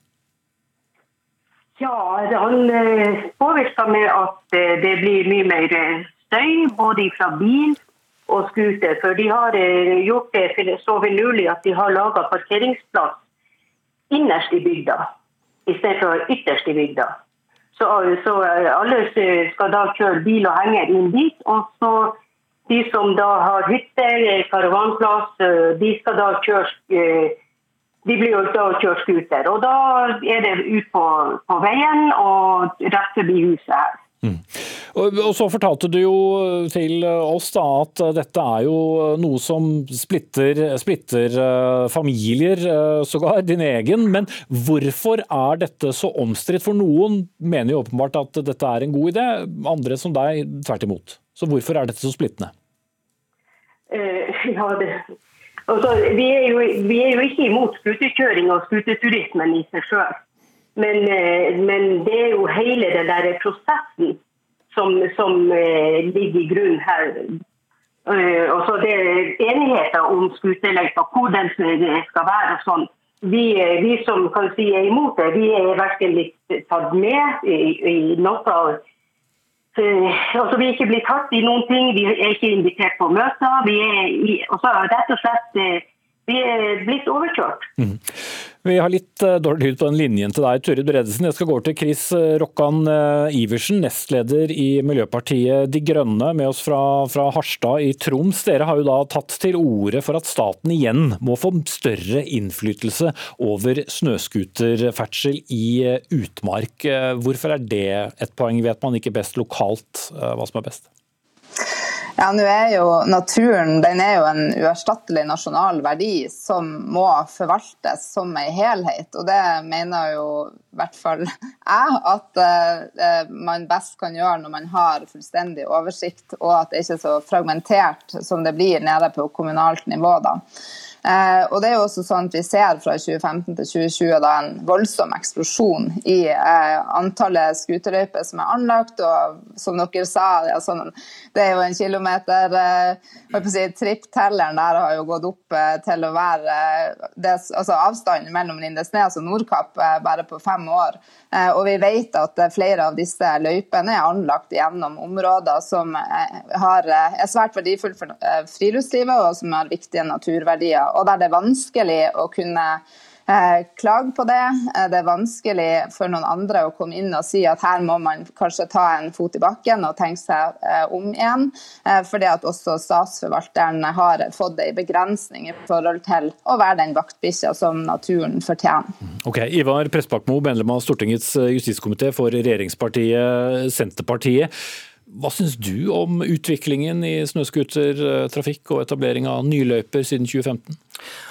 Ja, han eh, påvirker med at eh, det blir mye mer eh, støy, både fra bil og scooter. For de har gjort det så finurlig at de har laga parkeringsplass innerst i bygda, istedenfor ytterst i bygda. Så, så alle skal da kjøre bil og henger inn dit. og så de som da har hytter, karavanplass, de skal da kjøre de blir jo da kjørt scooter. Og da er det ut på, på veien og rett forbi huset her.
Mm. Og, så fortalte du jo til oss da at dette er jo noe som splitter, splitter familier, sågar din egen. Men hvorfor er dette så omstridt? For noen mener jo åpenbart at dette er en god idé, andre som deg tvert imot. Så hvorfor er dette så splittende?
Uh, ja, det, altså, vi, er jo, vi, er jo, ikke imot skuterkjøring og skuterturismen i seg sjøl. Men, uh, men, det er jo hele den der prosessen som, som uh, ligger i grunnen her. Uh, og så det er enigheter om skuterløypa, hvor den skal være. og sånn. Vi, vi, som kan si er imot det, vi er verken blitt tatt med i, i noe altså Vi er ikke blitt tatt i noen ting, vi er ikke invitert på møter. Vi er i, også rett og slett vi er blitt overkjørt. Mm.
Vi har litt uh, dårlig lyd på den linjen til deg, Turid Bredesen. Jeg skal gå til Chris uh, Rokkan uh, Iversen, nestleder i Miljøpartiet De Grønne, med oss fra, fra, Harstad i Troms. Dere har jo da tatt til orde for at staten igjen må få større innflytelse over snøscooterferdsel i utmark. Hvorfor er det et poeng? Vet man ikke best lokalt hva som er best?
Ja, nå er jo Naturen den er jo en uerstattelig nasjonal verdi som må forvaltes som en helhet. og Det mener jo i hvert fall jeg at uh, man best kan gjøre når man har fullstendig oversikt, og at det ikke er så fragmentert som det blir nede på kommunalt nivå. da. Eh, og det er jo også sånn at Vi ser fra 2015 til 2020 da en voldsom eksplosjon i eh, antallet skuterløyper som er anlagt. og som dere sa, ja, sånn, Det er jo en kilometer eh, si, Tripptelleren der har jo gått opp eh, til å være eh, det, altså Avstanden mellom Lindesnes og Nordkapp eh, bare på fem år. og vi vet at flere av disse løypene er anlagt gjennom områder som har, er svært verdifulle for friluftslivet og som har viktige naturverdier og der det er vanskelig å kunne eh, klage på det. Eh, det er vanskelig for noen andre å komme inn og si at her må man kanskje ta en fot i bakken og tenke seg eh, om igjen. Fordi at også statsforvalteren har fått en begrensning i forhold til å være den vaktbikkja som naturen fortjener.
Ok, Ivar Pressbakmo, medlem av Stortingets justiskomité for regjeringspartiet Senterpartiet. Hva syns du om utviklingen i snøscootertrafikk og etablering av nyløyper siden 2015?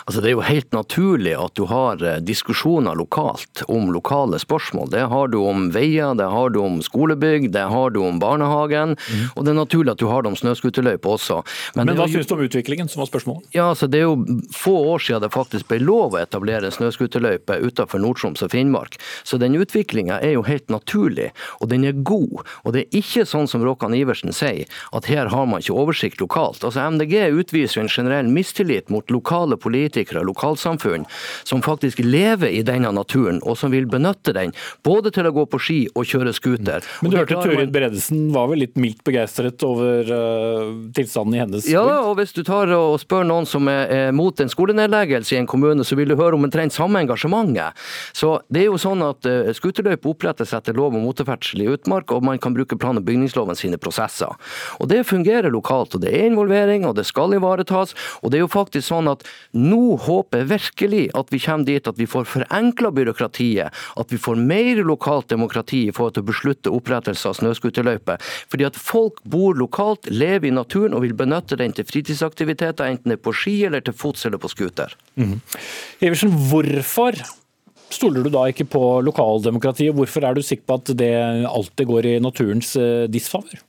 Altså Det er jo helt naturlig at du har eh, diskusjoner lokalt om lokale spørsmål. Det har du om veier, det har du om skolebygg, det har du om barnehagen. Mm. Og det er naturlig at du har det om snøscooterløyper også.
Men, Men hva syns du om utviklingen, som var spørsmålet?
Ja, altså Det er jo få år siden det faktisk ble lov å etablere snøscooterløype utenfor Nord-Troms og Finnmark. Så den utviklinga er jo helt naturlig, og den er god. Og det er ikke sånn som Råkan Iversen sier, at her har man ikke oversikt lokalt. Altså MDG utviser jo en generell mistillit mot lokale politikere og lokalsamfunn som faktisk lever i denne naturen, og som vil benytte den både til å gå på ski og kjøre scooter.
Men du hørte Turid Bredesen var vel litt mildt begeistret over uh, tilstanden i hennes
Ja, og hvis du tar og spør noen som er, er mot en skolenedleggelse i en kommune, så vil du høre om omtrent samme engasjementet. Så det er jo sånn at uh, Scooterløype opprettes etter lov om motorferdsel i utmark, og man kan bruke plan- og bygningsloven sine prosesser. Og Det fungerer lokalt, og det er involvering, og det skal ivaretas. og det er jo faktisk sånn at nå håper jeg virkelig at vi kommer dit at vi får forenkla byråkratiet, at vi får mer lokalt demokrati i forhold til å beslutte opprettelse av snøscooterløyper. Fordi at folk bor lokalt, lever i naturen og vil benytte den til fritidsaktiviteter, enten det er på ski eller til fots eller på scooter. Mm.
Iversen, hvorfor stoler du da ikke på lokaldemokratiet? Hvorfor er du sikker på at det alltid går i naturens eh, disfavør?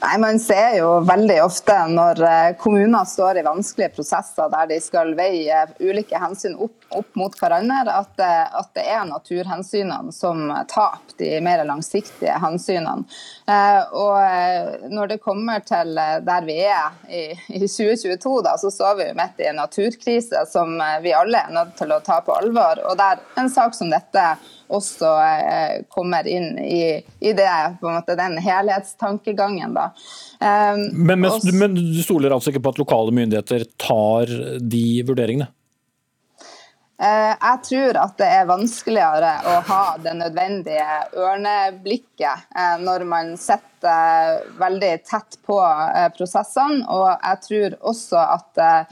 Nei, Man ser jo veldig ofte når eh, kommuner står i vanskelige prosesser der de skal veie ulike hensyn opp, opp mot hverandre, at, det, at, det er naturhensynene som taper de mer langsiktige hensynene. Eh, og Når det kommer til der vi er i, i 2022, da, så står vi midt i en naturkrise som vi alle er nødt til å ta på alvor. og der En sak som dette også eh, kommer inn i, i det, på en måte, den helhetstankegangen. Da.
Um, men, men, også, men du stoler altså ikke på at lokale myndigheter tar de vurderingene?
Eh, jeg tror at det er vanskeligere å ha det nødvendige ørneblikket eh, når man sitter veldig tett på prosessene. Og jeg tror også at Eh,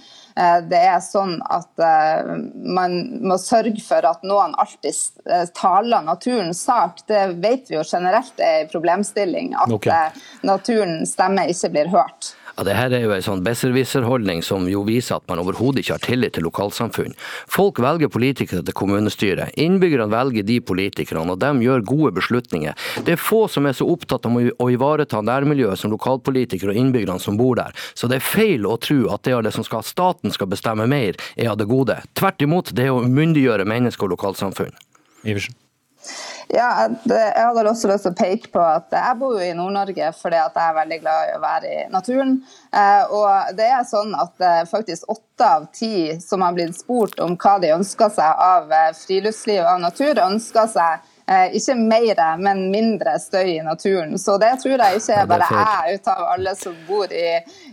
det er sånn at eh, man må sørge for at noen alltid eh, taler naturens sak. Det vet vi jo generelt er en problemstilling, at okay. naturens stemme ikke blir hørt.
Ja, det her er jo en sånn besserwisser-holdning som jo viser at man overhodet ikke har tillit til lokalsamfunn. Folk velger politikere til kommunestyret. Innbyggerne velger de politikerne, og de gjør gode beslutninger. Det er få som er så opptatt av å ivareta nærmiljøet som lokalpolitikere og innbyggerne som bor der. Så det er feil å tro at det er det som skal, staten skal bestemme mer, er av det gode. Tvert imot, det er å umyndiggjøre mennesker og lokalsamfunn.
Iversen.
Ja, Jeg hadde også lyst til å peke på at jeg bor jo i Nord-Norge fordi at jeg er veldig glad i å være i naturen. Eh, og det er sånn at eh, faktisk åtte av ti som har blitt spurt om hva de ønsker seg av eh, friluftsliv og av natur, ønsker seg ikke mer, men mindre støy i naturen. Så det tror jeg ikke er bare jeg ut av alle som bor i,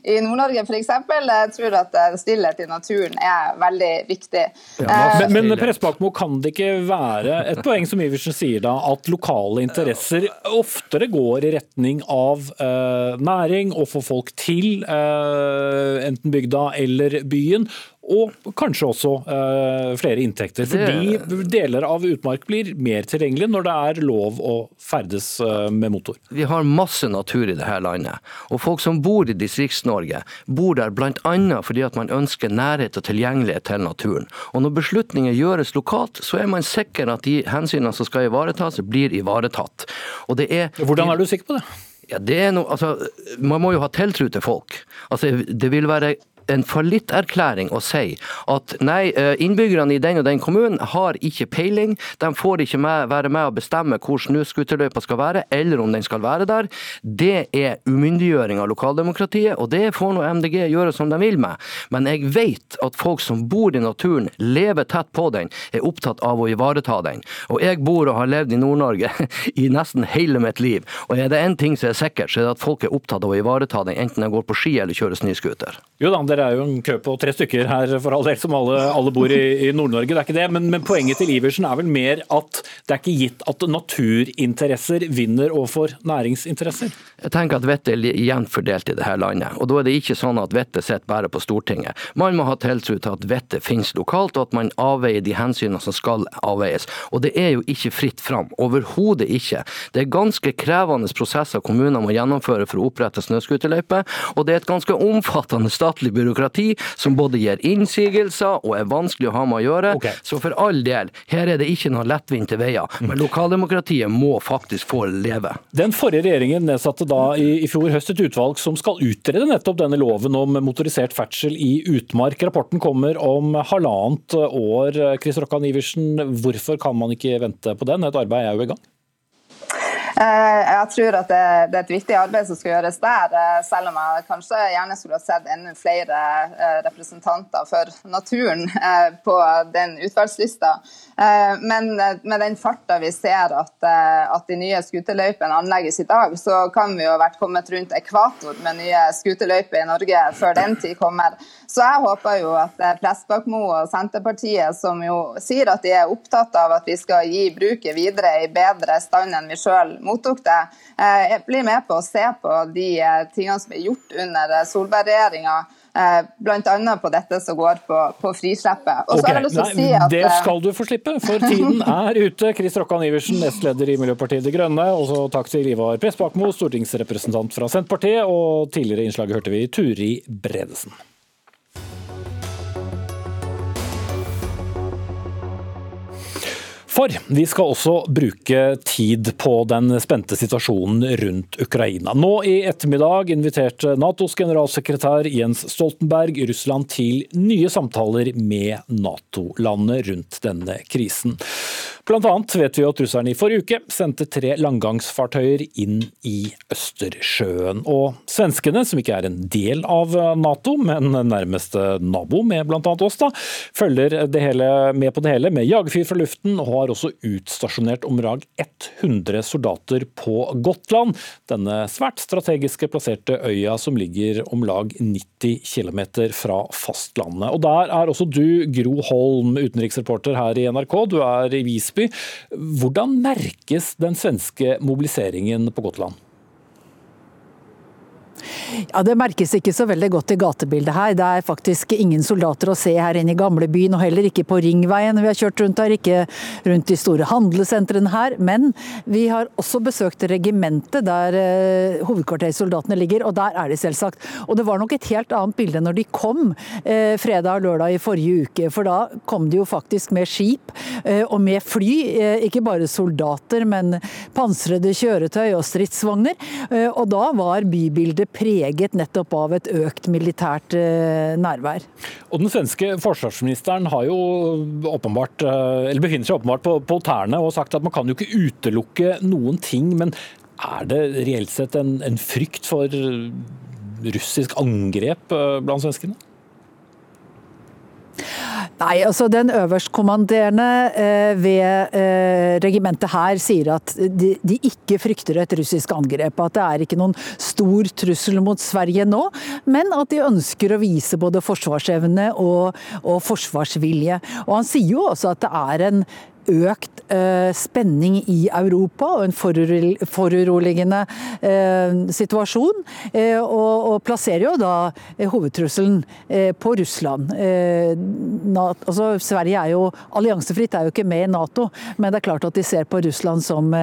i Nord-Norge f.eks. Jeg tror at eh, stillhet i naturen er veldig viktig.
Ja, men, men Pressbakmo, kan det ikke være et poeng som Iversen sier da, at lokale interesser oftere går i retning av uh, næring og få folk til uh, enten bygda eller byen, og kanskje også uh, flere inntekter. Fordi deler av utmark blir mer tilgjengelig når det er lov å ferdes uh, med motor.
Vi har masse natur i dette landet. Og folk som bor i Distrikts-Norge, bor der bl.a. fordi at man ønsker nærhet og tilgjengelighet til naturen. Og når beslutninger gjøres lokalt, så er man sikker at de hensynene som skal ivaretas, blir ivaretatt.
Er, Hvordan er du sikker på det?
Ja, det noe, altså, Man må jo ha tiltro til folk. Altså, det vil være en fallitterklæring å si at nei, eh, innbyggerne i den og den kommunen har ikke peiling, de får ikke med, være med å bestemme hvor snøscooterløypa skal være, eller om den skal være der. Det er umyndiggjøring av lokaldemokratiet, og det får nå MDG gjøre som de vil med. Men jeg vet at folk som bor i naturen, lever tett på den, er opptatt av å ivareta den. Og jeg bor og har levd i Nord-Norge i nesten hele mitt liv, og er det én ting som er sikkert, så er det at folk er opptatt av å ivareta den, enten de går på ski eller kjører snøscooter.
Jo da, dere er jo en kø på tre stykker her for all del, som alle, alle bor i, i Nord-Norge. Det er ikke det, men, men, poenget til Iversen er vel mer at det er ikke gitt at naturinteresser vinner overfor næringsinteresser?
Jeg tenker at vettet er jevnt fordelt i dette landet. og Da er det ikke sånn at vettet sitter bare på Stortinget. Man må ha tiltro til at vettet finnes lokalt, og at man avveier de hensynene som skal avveies. Og det er jo ikke fritt fram. Overhodet ikke. Det er ganske krevende prosesser kommunene må gjennomføre for å opprette snøscooterløyper, og det er et ganske omfattende statlig byråkrati som både gir innsigelser og er vanskelig å ha med å gjøre. Okay. Så for all del, her er det ikke noen lettvinte veier. Men mm. lokaldemokratiet må faktisk få leve.
Den forrige regjeringen nedsatte da i, i fjor høst et utvalg som skal utrede nettopp denne loven om motorisert ferdsel i utmark. Rapporten kommer om halvannet år. Chris Rokkan Iversen, hvorfor kan man ikke vente på den? Et arbeid er jo i gang.
Eh, jeg tror at det, er et viktig arbeid som skal gjøres der, eh, selv om jeg kanskje gjerne skulle ha sett enda flere eh, representanter for naturen på den utvalgslista. Men med den farta vi ser at, at de nye skuterløypene anlegges i dag, så kan vi jo ha vært kommet rundt ekvator med nye skuterløyper i Norge før den tid kommer. Så jeg håper jo at Pressbakmo og Senterpartiet, som jo sier at de er opptatt av at vi skal gi bruket videre i bedre stand enn vi sjøl mottok det. Eh, jeg blir med på å se på de eh, tingene som er gjort under eh, Solberg-regjeringa. Bl.a. på dette som går på, på frislippet.
Okay. Si at... Det skal du få slippe, for tiden er ute. Chris Rokkan Iversen, nestleder i Miljøpartiet De Grønne. Også takk til Ivar Pressbakmo, stortingsrepresentant fra Senterpartiet. Og tidligere i innslaget hørte vi Turi Bredesen. For vi skal også bruke tid på den spente situasjonen rundt Ukraina. Nå i ettermiddag inviterte Natos generalsekretær Jens Stoltenberg Russland til nye samtaler med Nato-landet rundt denne krisen. Blant annet vet vi at russerne i forrige uke sendte tre langgangsfartøyer inn i Østersjøen. Og svenskene, som ikke er en del av Nato, men nærmeste nabo med bl.a. oss, da, følger hele, med på det hele med jagerfyr fra luften, og har også utstasjonert om lag 100 soldater på Gotland. Denne svært strategiske plasserte øya som ligger om lag 90 km fra fastlandet. Og der er også du, Gro Holm, utenriksreporter her i NRK. Du er i Visby Hvordan merkes den svenske mobiliseringen på Gotland?
Ja, Det merkes ikke så veldig godt i gatebildet her. Det er faktisk ingen soldater å se her inne i gamlebyen, og heller ikke på Ringveien vi har kjørt rundt her, ikke rundt de store handlesentrene her. Men vi har også besøkt regimentet der eh, hovedkvartersoldatene ligger, og der er de selvsagt. Og det var nok et helt annet bilde når de kom eh, fredag og lørdag i forrige uke, for da kom de jo faktisk med skip eh, og med fly. Eh, ikke bare soldater, men pansrede kjøretøy og stridsvogner. Eh, og da var bybildet preget nettopp av et økt militært nærvær.
Og Den svenske forsvarsministeren har jo åpenbart, eller befinner seg åpenbart på, på tærne og sagt at man kan jo ikke utelukke noen ting. Men er det reelt sett en, en frykt for russisk angrep blant svenskene?
Nei, altså Den øverstkommanderende eh, ved eh, regimentet her sier at de, de, ikke frykter et russisk angrep. At det er ikke noen stor trussel mot Sverige nå, men at de ønsker å vise både forsvarsevne og, og forsvarsvilje. Og Han sier jo også at det er en økt eh, spenning i Europa og en foruroligende eh, situasjon. Eh, og, plasserer jo da hovedtrusselen på Russland. Altså, Sverige er jo alliansefritt, er jo ikke med i Nato, men det er klart at de ser på Russland som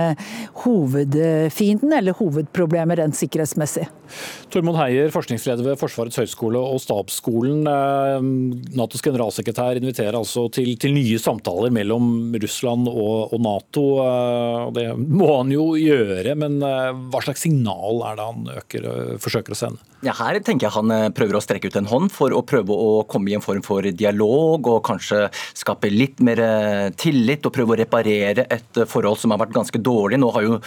hovedfienden eller hovedproblemet rent sikkerhetsmessig.
Tormod Heier, forskningsleder ved Forsvarets høgskole og Stabsskolen. Natos generalsekretær inviterer altså til, til nye samtaler mellom Russland Russland og, Nato. Eh, det må han jo gjøre, men eh, hva slags signal er det han øker, eh, forsøker å sende?
Ja, her tenker jeg han prøver å strekke ut en hånd for å prøve å komme i en form for dialog og kanskje skape litt mer tillit og prøve å reparere et forhold som har vært ganske dårlig. Nå har jo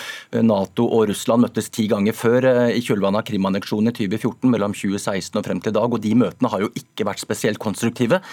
Nato og Russland møttes ti ganger før i kjølvannet av Krim-anneksjonen i 2014, mellom 2016 og frem til i dag, og de møtene har jo ikke vært spesielt konstruktive.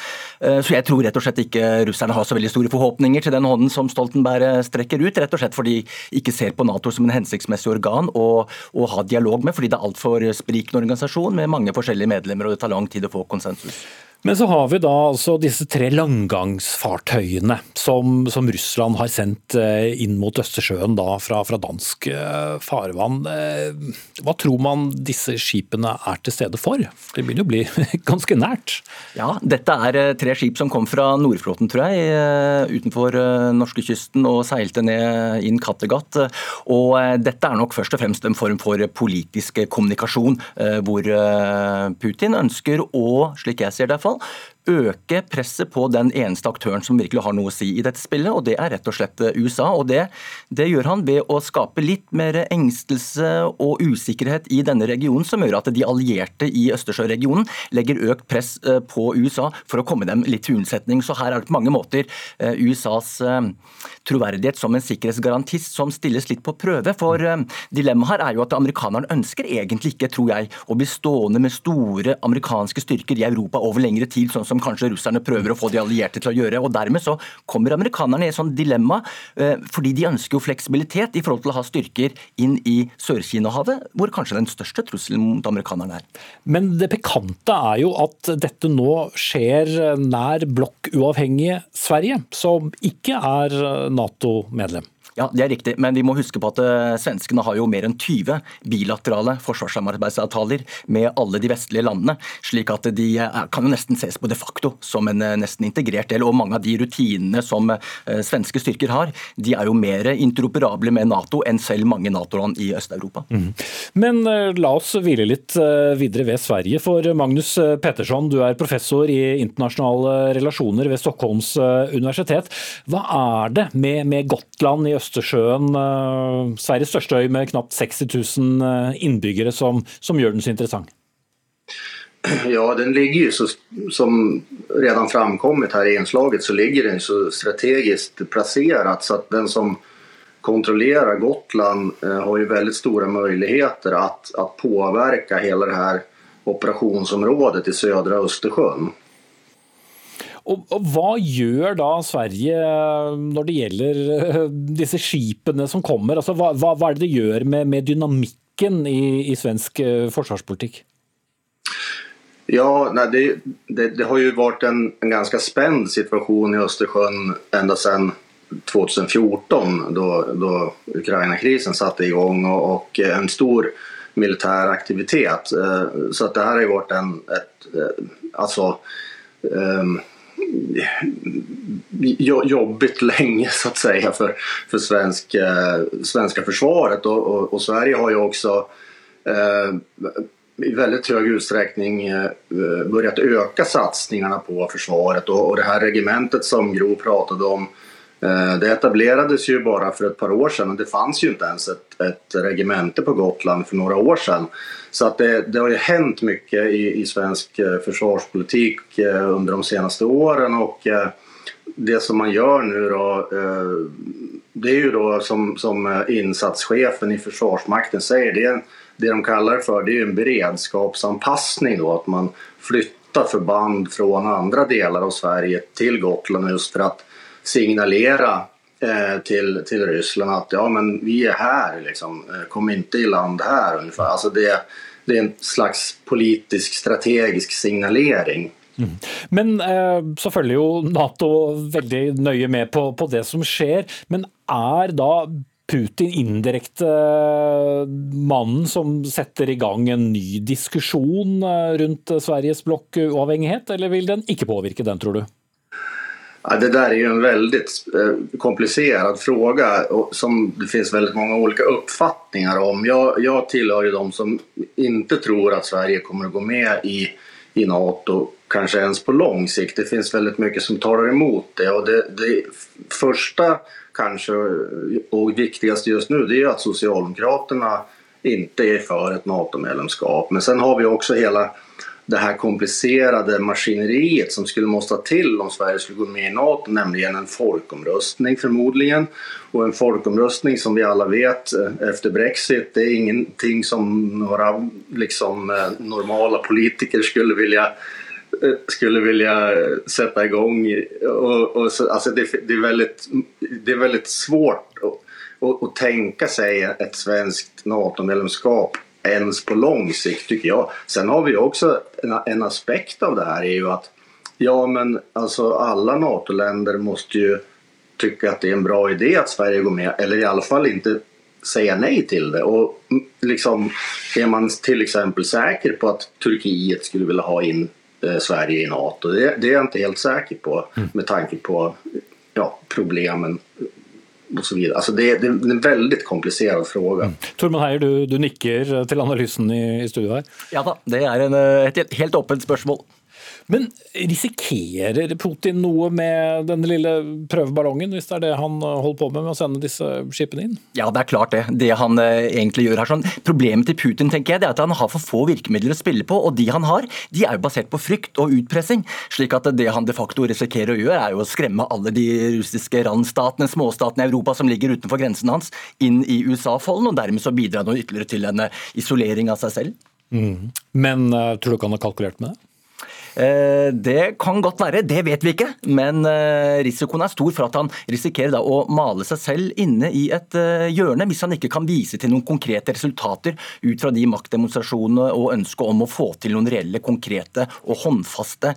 Så jeg tror rett og slett ikke russerne har så veldig store forhåpninger til den hånden som Stoltenberg strekker ut, rett og slett fordi de ikke ser på Nato som en hensiktsmessig organ å, å ha dialog med, fordi det er altfor sprikende organisasjon med mange forskjellige medlemmer, og det tar lang tid å få konsensus.
Men så har vi da altså disse tre langgangsfartøyene som, som Russland har sendt eh, inn mot Østersjøen da fra, fra, dansk eh, farvann. Eh, hva tror man disse skipene er til stede for? Det begynner å bli ganske nært?
Ja, dette er tre skip som kom fra Nordflåten, tror jeg, utenfor norskekysten og seilte ned inn Kattegat. Og dette er nok først og fremst en form for politisk kommunikasjon, hvor Putin ønsker å, slik jeg ser det iallfall, well øke presset på den eneste aktøren som virkelig har noe å si i dette spillet, og det er rett og slett eh, USA. og Det, det gjør han ved å skape litt mer engstelse og usikkerhet i denne regionen, som gjør at de allierte i Østersjøregionen legger økt press eh, på USA for å komme dem litt til unnsetning. Så her er det på mange måter eh, USAs troverdighet som en sikkerhetsgarantist som stilles litt på prøve. For dilemmaet her er jo at amerikanerne ønsker egentlig ikke, tror jeg, å bli stående med store amerikanske styrker i Europa over lengre tid, sånn som kanskje russerne prøver å få de allierte til å gjøre. og Dermed så kommer amerikanerne i et sånt dilemma, eh, fordi de ønsker jo fleksibilitet i forhold til å ha styrker inn i Sør-Kina-havet, hvor kanskje den største trusselen mot amerikanerne er.
Men det pikante er jo at dette nå skjer nær blokkuavhengige Sverige, som ikke er Nato-medlem.
Ja, det er riktig, men vi må huske på at uh, svenskene har jo mer enn 20 bilaterale forsvarssamarbeidsavtaler med alle de vestlige landene. Slik at de uh, kan jo nesten ses på de facto som en uh, nesten integrert del. Og mange av de rutinene som svenske styrker har, de er jo mer interoperable med Nato enn selv mange Nato-land i Øst-Europa. Mm.
Men la oss hvile litt videre ved Sverige. For Magnus Pettersson, du er professor i internasjonale relasjoner ved Stockholms universitet. Hva er det med, med Gotland i Øst Østersjøen, eh, Sveriges største øy med knapt 60 000 eh, innbyggere, som, som gjør den så interessant?
Ja, den ligger jo så, som redan framkommet her i innslaget, så ligger den så strategisk plassert så at den som kontrollerer Gotland eh, har jo veldig store muligheter at, at påvirke hele det her operasjonsområdet i sødre Østersjøen.
Og, og, Hva gjør da Sverige eh, når det gjelder eh, disse skipene som kommer? Altså, hva, hva, er det det gjør med, med dynamikken i, i, svensk eh, forsvarspolitikk?
Ja, nei, det, det, det, har jo vært en, en ganske spent situasjon i Østersjøen enda siden 2014, da Ukraina-krisen satte i gang, og, og, en stor militær aktivitet. Så det her har vært en et, altså, um, jobbigt länge så att säga för, för svensk, eh, svenska försvaret. Och, och, och, Sverige har ju också eh, i väldigt hög utsträckning eh, börjat öka satsningarna på försvaret. Och, och det här regementet som Gro pratade om det etablerades ju bara för ett par år sedan och det fanns ju inte ens ett, ett regemente på Gotland för några år sedan. Så att det, det har ju hänt mycket i, i svensk forsvarspolitikk försvarspolitik eh, under de senaste åren och det som man gör nu då det är ju då som, som insatschefen i Försvarsmakten säger, det, det de kallar för det är en beredskapsanpassning då, att man flyttar förband från andra delar av Sverige till Gotland just för att signalera til till, Ryssland att ja, men vi är här, liksom. Eh, kom inte i land här ungefär. Alltså det, det är en slags politisk strategisk signalering. Mm.
Men eh, så følger jo Nato veldig nøye med på, på, det som skjer. Men er da Putin indirekte eh, mannen som setter i gang en ny diskusjon rundt Sveriges blokkuavhengighet, eller vil den ikke påvirke den, tror du?
Ja, det där är ju en väldigt eh, komplicerad fråga som det finns väldigt många olika uppfattningar om. Jag, jag tillhör ju som inte tror att Sverige kommer att gå med i, i NATO, kanske ens på lång sikt. Det finns väldigt mycket som talar emot det. Och det, det första kanske och viktigaste just nu det är att Socialdemokraterna inte är för NATO-medlemskap. Men sen har vi också hela det här komplicerade maskineriet som skulle måste till om Sverige skulle gå med i NATO, nämligen en folkomröstning förmodligen. Och en folkomröstning som vi alla vet eh, efter Brexit, det är ingenting som några liksom, eh, normala politiker skulle vilja eh, skulle vilja sätta igång. Och, och så, alltså det, det, är väldigt, det är väldigt svårt att, att, att tänka svenskt NATO-medlemskap ens på lång sikt tycker jag. Sen har vi också en, en aspekt av det här är ju att ja men alltså alla NATO-länder måste ju tycka att det är en bra idé att Sverige går med eller i alla fall inte säga nej till det. Och liksom, är man till exempel säker på att Turkiet skulle vilja ha in eh, Sverige i NATO? Det, det, är jag inte helt säker på mm. med tanke på ja, problemen och så vidare. Alltså det, det, är en väldigt komplicerad fråga. Mm.
Tormod Heier, du, du, nikker til analysen i, i studio her.
Ja da, det er en, eh, et helt åpent spørsmål.
Men risikerer Putin noe med denne lille prøveballongen, hvis det er det han holder på med med å sende disse skipene inn?
Ja, det er klart det. Det han eh, egentlig gjør her. Sånn. Problemet til Putin tenker jeg, det er at han har for få virkemidler å spille på, og de han har, de er jo basert på frykt og utpressing. slik at det han de facto risikerer å gjøre, er jo å skremme alle de russiske randstatene, småstatene i Europa som ligger utenfor grensen hans, inn i USA-folden, og dermed så bidrar han ytterligere til en eh, isolering av seg selv.
Mm. Men uh, tror du ikke han har kalkulert med det?
Eh, det kan godt være, det vet vi ikke. Men eh, risikoen er stor for at han risikerer å male seg selv inne i et eh, hjørne, hvis han ikke kan vise til noen konkrete resultater ut fra de maktdemonstrasjonene og ønsket om å få til noen reelle, konkrete og håndfaste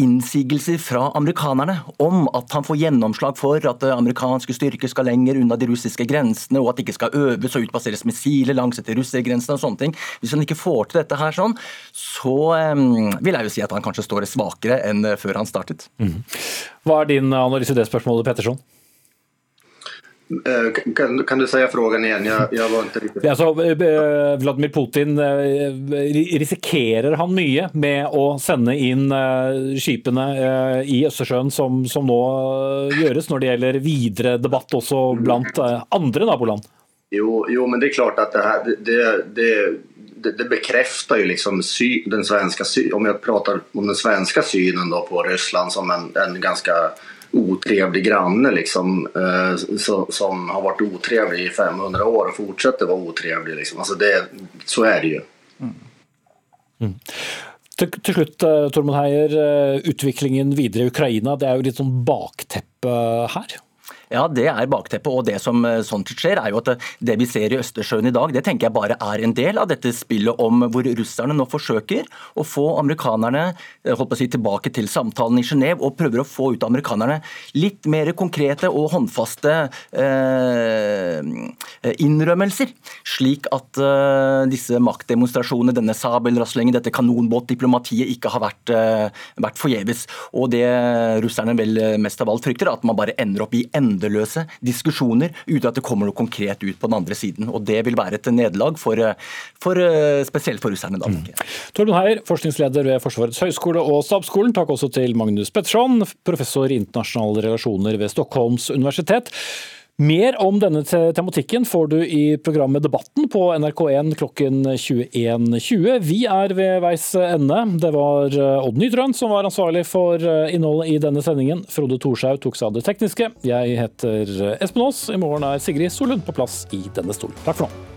innsigelser fra amerikanerne om at han får gjennomslag for at amerikanske styrker skal lenger unna de russiske grensene, og at det ikke skal øves og utpasseres missiler langs etter russergrensene og sånne ting. Hvis han ikke får til dette her sånn, så um, vil jeg jo si at han kanskje står svakere enn før han startet. Mm.
Hva er din analyse i det spørsmålet, Petterson?
Eh, kan, kan, du säga frågan igen? Jag, jag var inte riktigt...
Altså, Vladimir Putin, eh, risikerer han mye med å sende inn skipene i Østersjøen som, som nå gjøres, når det gjelder videre debatt også blant andre naboland?
Jo, jo men det er klart at det her, det, det, det, bekräftar ju liksom den svenska, om jeg prater om den svenske synen då på Ryssland som en, en ganska otrevlig granne liksom, eh, så, som har vært otrevlig i 500 år og fortsetter å være otrevlig. Liksom. Altså så er det jo. Mm.
Mm. Til, til, slutt, eh, Tormod Heier. Eh, utviklingen videre i Ukraina, det er jo litt sånn bakteppe her?
Ja, det er bakteppet. Og det som eh, sånt skjer, er jo at det vi ser i Østersjøen i dag, det tenker jeg bare er en del av dette spillet om hvor russerne nå forsøker å få amerikanerne eh, holdt på å si, tilbake til samtalen i Genéve, og prøver å få ut amerikanerne litt mer konkrete og håndfaste eh, innrømmelser. Slik at eh, disse maktdemonstrasjonene, denne sabelraslingen, dette kanonbåtdiplomatiet ikke har vært, eh, vært forgjeves. Og det russerne vel mest av alt frykter, at man bare ender opp i enda endeløse diskusjoner uten at det kommer noe konkret ut på den andre siden. Og Det vil være et nederlag, for, for, spesielt for russerne. da. Mm.
Torben Heier, forskningsleder ved Forsvarets høgskole og Stabsskolen. Takk også til Magnus Petterson, professor i internasjonale relasjoner ved Stockholms universitet. Mer om denne tematikken får du i programmet Debatten på NRK1 klokken 21.20. Vi er ved veis ende. Det var eh, Odd Nytrøen som var ansvarlig for eh, innholdet i denne sendingen. Frode Thorshaug tok seg av det tekniske. Jeg heter Espen Aas. I morgen er Sigrid Solund på plass i denne stolen. Takk for nå.